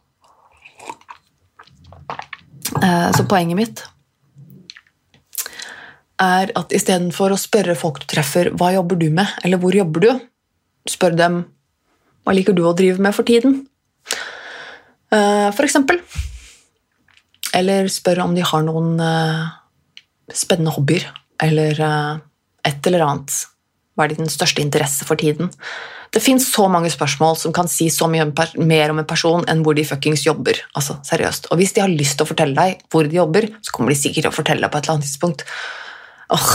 uh, Så poenget mitt er at istedenfor å spørre folk du treffer hva jobber du med, eller hvor jobber du, spør dem hva liker du å drive med for tiden, uh, for eksempel. Eller spør om de har noen spennende hobbyer, eller et eller annet. Hva er din største interesse for tiden? Det fins så mange spørsmål som kan si så mye mer om en person enn hvor de fuckings jobber. Altså, seriøst. Og hvis de har lyst til å fortelle deg hvor de jobber, så kommer de sikkert til å fortelle deg på et eller annet tidspunkt. Åh,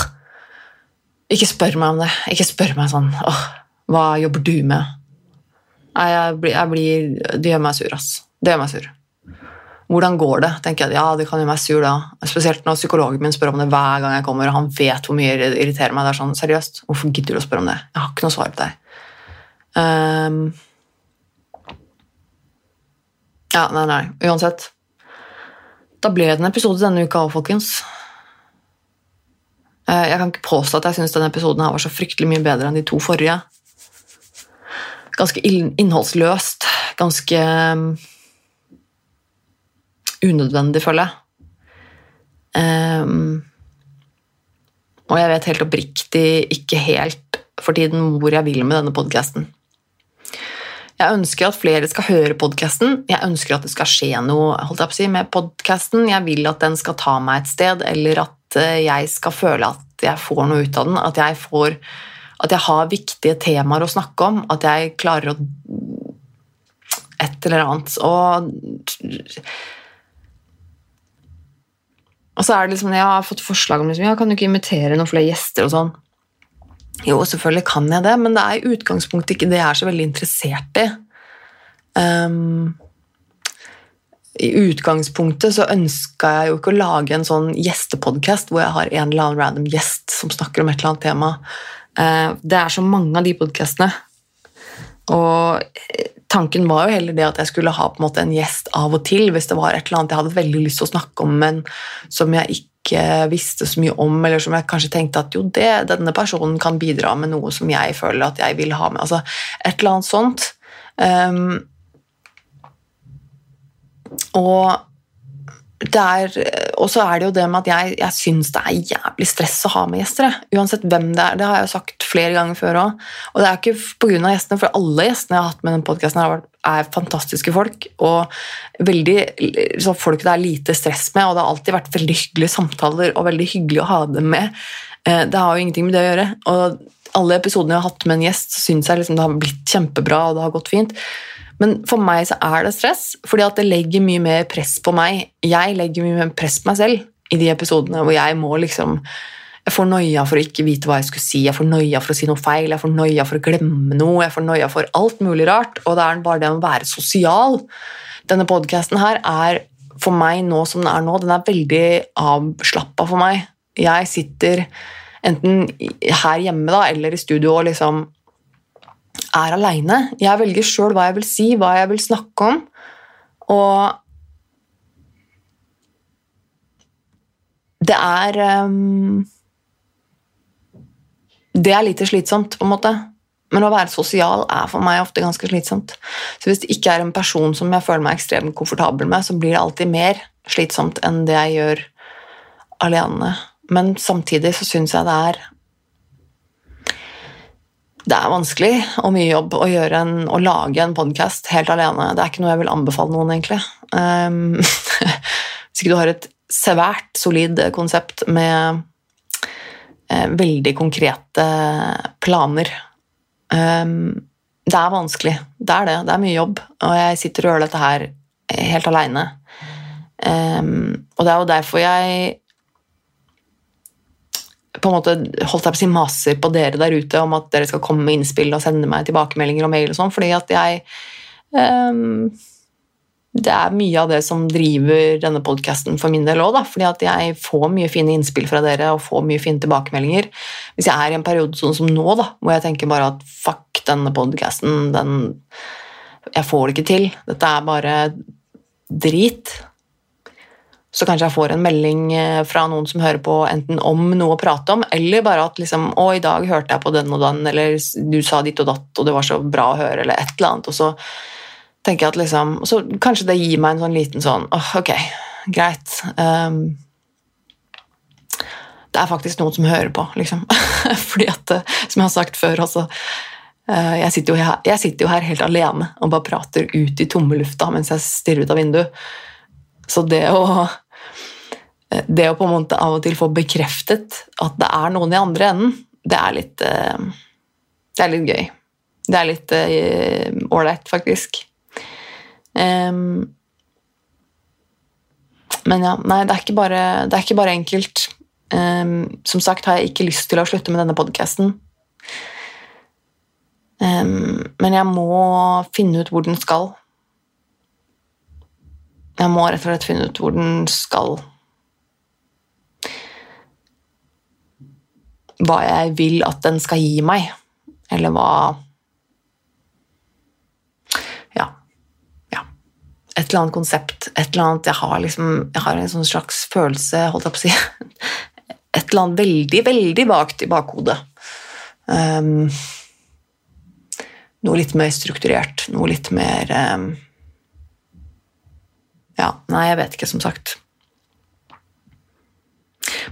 ikke spør meg om det. Ikke spør meg sånn åh, Hva jobber du med? Nei, jeg blir, jeg blir, Det gjør meg sur, ass. Det gjør meg sur. Hvordan går det? tenker jeg, Ja, det kan gjøre meg sur da. Spesielt når psykologen min spør om det hver gang jeg kommer, og han vet hvor mye det irriterer meg. Det er sånn, Seriøst, hvorfor gidder du å spørre om det? Jeg har ikke noe svar på deg. Um, ja, nei, nei. Uansett. Da ble det en episode denne uka òg, folkens. Eh, jeg kan ikke påstå at jeg syns denne episoden her var så fryktelig mye bedre enn de to forrige. Ganske innholdsløst. Ganske um, unødvendig, føler jeg. Um, og jeg vet helt oppriktig ikke helt for tiden hvor jeg vil med denne podkasten. Jeg ønsker at flere skal høre podkasten. Jeg ønsker at det skal skje noe jeg si, med podkasten. Jeg vil at den skal ta meg et sted, eller at Eh, jeg skal føle at jeg får noe ut av den. At jeg, får, at jeg har viktige temaer å snakke om. At jeg klarer å Et eller annet. Og, og så er det liksom Jeg har fått forslag om liksom, ja, kan du ikke invitere noen flere gjester og sånn. Jo, selvfølgelig kan jeg det, men det er i utgangspunktet ikke det jeg er så veldig interessert i. Um, i utgangspunktet så ønska jeg jo ikke å lage en sånn gjestepodkast hvor jeg har en eller annen random gjest som snakker om et eller annet tema. Uh, det er så mange av de podkastene. Og tanken var jo heller det at jeg skulle ha en en gjest av og til hvis det var et eller annet jeg hadde veldig lyst til å snakke om, men som jeg ikke visste så mye om, eller som jeg kanskje tenkte at jo, det, denne personen kan bidra med noe som jeg føler at jeg vil ha med. Altså et eller annet sånt. Um, og og så er det jo det med at jeg, jeg syns det er jævlig stress å ha med gjester. Uansett hvem det er. Det har jeg jo sagt flere ganger før òg. Og det er ikke pga. gjestene, for alle gjestene jeg har hatt med denne podkasten, er fantastiske folk. Og veldig, folk det er lite stress med, og det har alltid vært veldig hyggelige samtaler og veldig hyggelig å ha dem med. Eh, det har jo ingenting med det å gjøre. Og alle episodene jeg har hatt med en gjest, syns jeg liksom det har blitt kjempebra, og det har gått fint. Men for meg så er det stress, fordi det legger mye mer press på meg. Jeg legger mye mer press på meg selv i de episodene hvor jeg må liksom Jeg får noia for å ikke vite hva jeg skulle si, jeg får noia for å si noe feil, jeg får noia for å glemme noe, jeg får noia for alt mulig rart. Og det er bare det å være sosial. Denne podkasten her er for meg nå som den er nå, den er veldig avslappa for meg. Jeg sitter enten her hjemme da, eller i studio og liksom er aleine. Jeg velger sjøl hva jeg vil si, hva jeg vil snakke om. Og det er um, Det er litt slitsomt, på en måte. Men å være sosial er for meg ofte ganske slitsomt. Så hvis det ikke er en person som jeg føler meg ekstremt komfortabel med, så blir det alltid mer slitsomt enn det jeg gjør alene. Men samtidig så syns jeg det er det er vanskelig og mye jobb å, en, å lage en podkast helt alene. Det er ikke noe jeg vil anbefale noen, egentlig. Um, hvis ikke du har et svært solid konsept med veldig konkrete planer um, Det er vanskelig. Det er det. Det er mye jobb. Og jeg sitter og gjør dette her helt aleine. Um, og det er jo derfor jeg på en måte holdt jeg på å si maser på dere der ute om at dere skal komme med innspill og sende meg tilbakemeldinger og mail og sånn, fordi at jeg um, Det er mye av det som driver denne podkasten for min del òg, fordi at jeg får mye fine innspill fra dere og får mye fine tilbakemeldinger. Hvis jeg er i en periode sånn som nå, da, hvor jeg tenker bare at fuck, denne podkasten, den Jeg får det ikke til. Dette er bare drit så kanskje jeg får en melding eh, fra noen som hører på enten om noe å prate om, eller bare at liksom, 'Å, i dag hørte jeg på den og den', eller 'du sa ditt og datt, og det var så bra å høre', eller et eller annet. Og så tenker jeg at liksom Så kanskje det gir meg en sånn liten sånn åh, ok, greit. Um, det er faktisk noen som hører på, liksom. Fordi at, eh, som jeg har sagt før uh, jeg, sitter her, jeg sitter jo her helt alene og bare prater ut i tomme lufta mens jeg stirrer ut av vinduet. Så det å, det å på en måte av og til få bekreftet at det er noen i andre enden, det er litt, eh, det er litt gøy. Det er litt eh, ålreit, faktisk. Um, men ja, nei, det er ikke bare, er ikke bare enkelt. Um, som sagt har jeg ikke lyst til å slutte med denne podkasten. Um, men jeg må finne ut hvor den skal. Jeg må rett og slett finne ut hvor den skal. Hva jeg vil at den skal gi meg, eller hva Ja. ja. Et eller annet konsept. Et eller annet Jeg har liksom Jeg har en sånn slags følelse, holdt jeg på å si Et eller annet veldig, veldig vagt i bakhodet. Um, noe litt mer strukturert, noe litt mer um, ja, nei, jeg vet ikke, som sagt.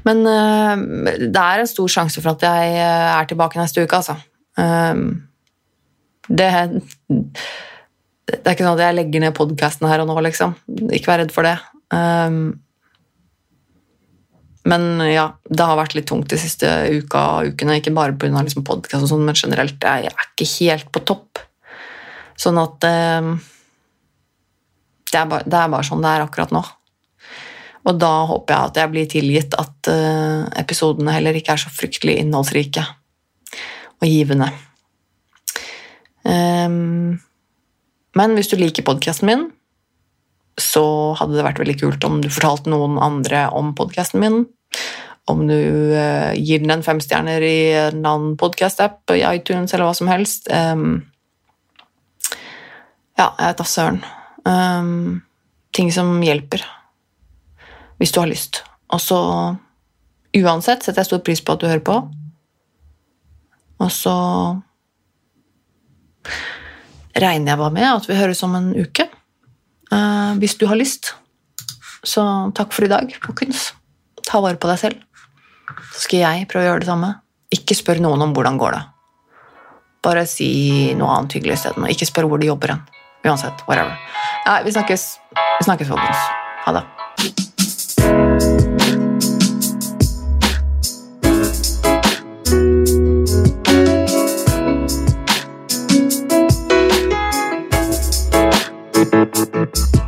Men uh, det er en stor sjanse for at jeg eh, er tilbake neste uke, altså. Um, det, det er ikke sånn at jeg legger ned podkasten her og nå, liksom. Ikke vær redd for det. Um, men ja, det har vært litt tungt de siste uka og ukene. Ikke bare pga. Liksom podkast, sånn, men generelt. Jeg er ikke helt på topp. Sånn at eh, det er, bare, det er bare sånn det er akkurat nå. Og da håper jeg at jeg blir tilgitt at eh, episodene heller ikke er så fryktelig innholdsrike og givende. Um, men hvis du liker podkasten min, så hadde det vært veldig kult om du fortalte noen andre om podkasten min. Om du uh, gir den en fem stjerner i en annen podkast-app, i iTunes eller hva som helst. Um, ja, jeg vet da søren. Um, ting som hjelper, hvis du har lyst. Og så Uansett setter jeg stor pris på at du hører på. Og så regner jeg bare med at vi høres om en uke. Uh, hvis du har lyst. Så takk for i dag, folkens. Ta vare på deg selv. Så skal jeg prøve å gjøre det samme. Ikke spør noen om hvordan går det. Bare si noe annet hyggelig isteden. Ikke spør hvor de jobber hen. Uansett. Whatever. Nei, vi snakkes, vi snakkes folkens. Ha det. Moderne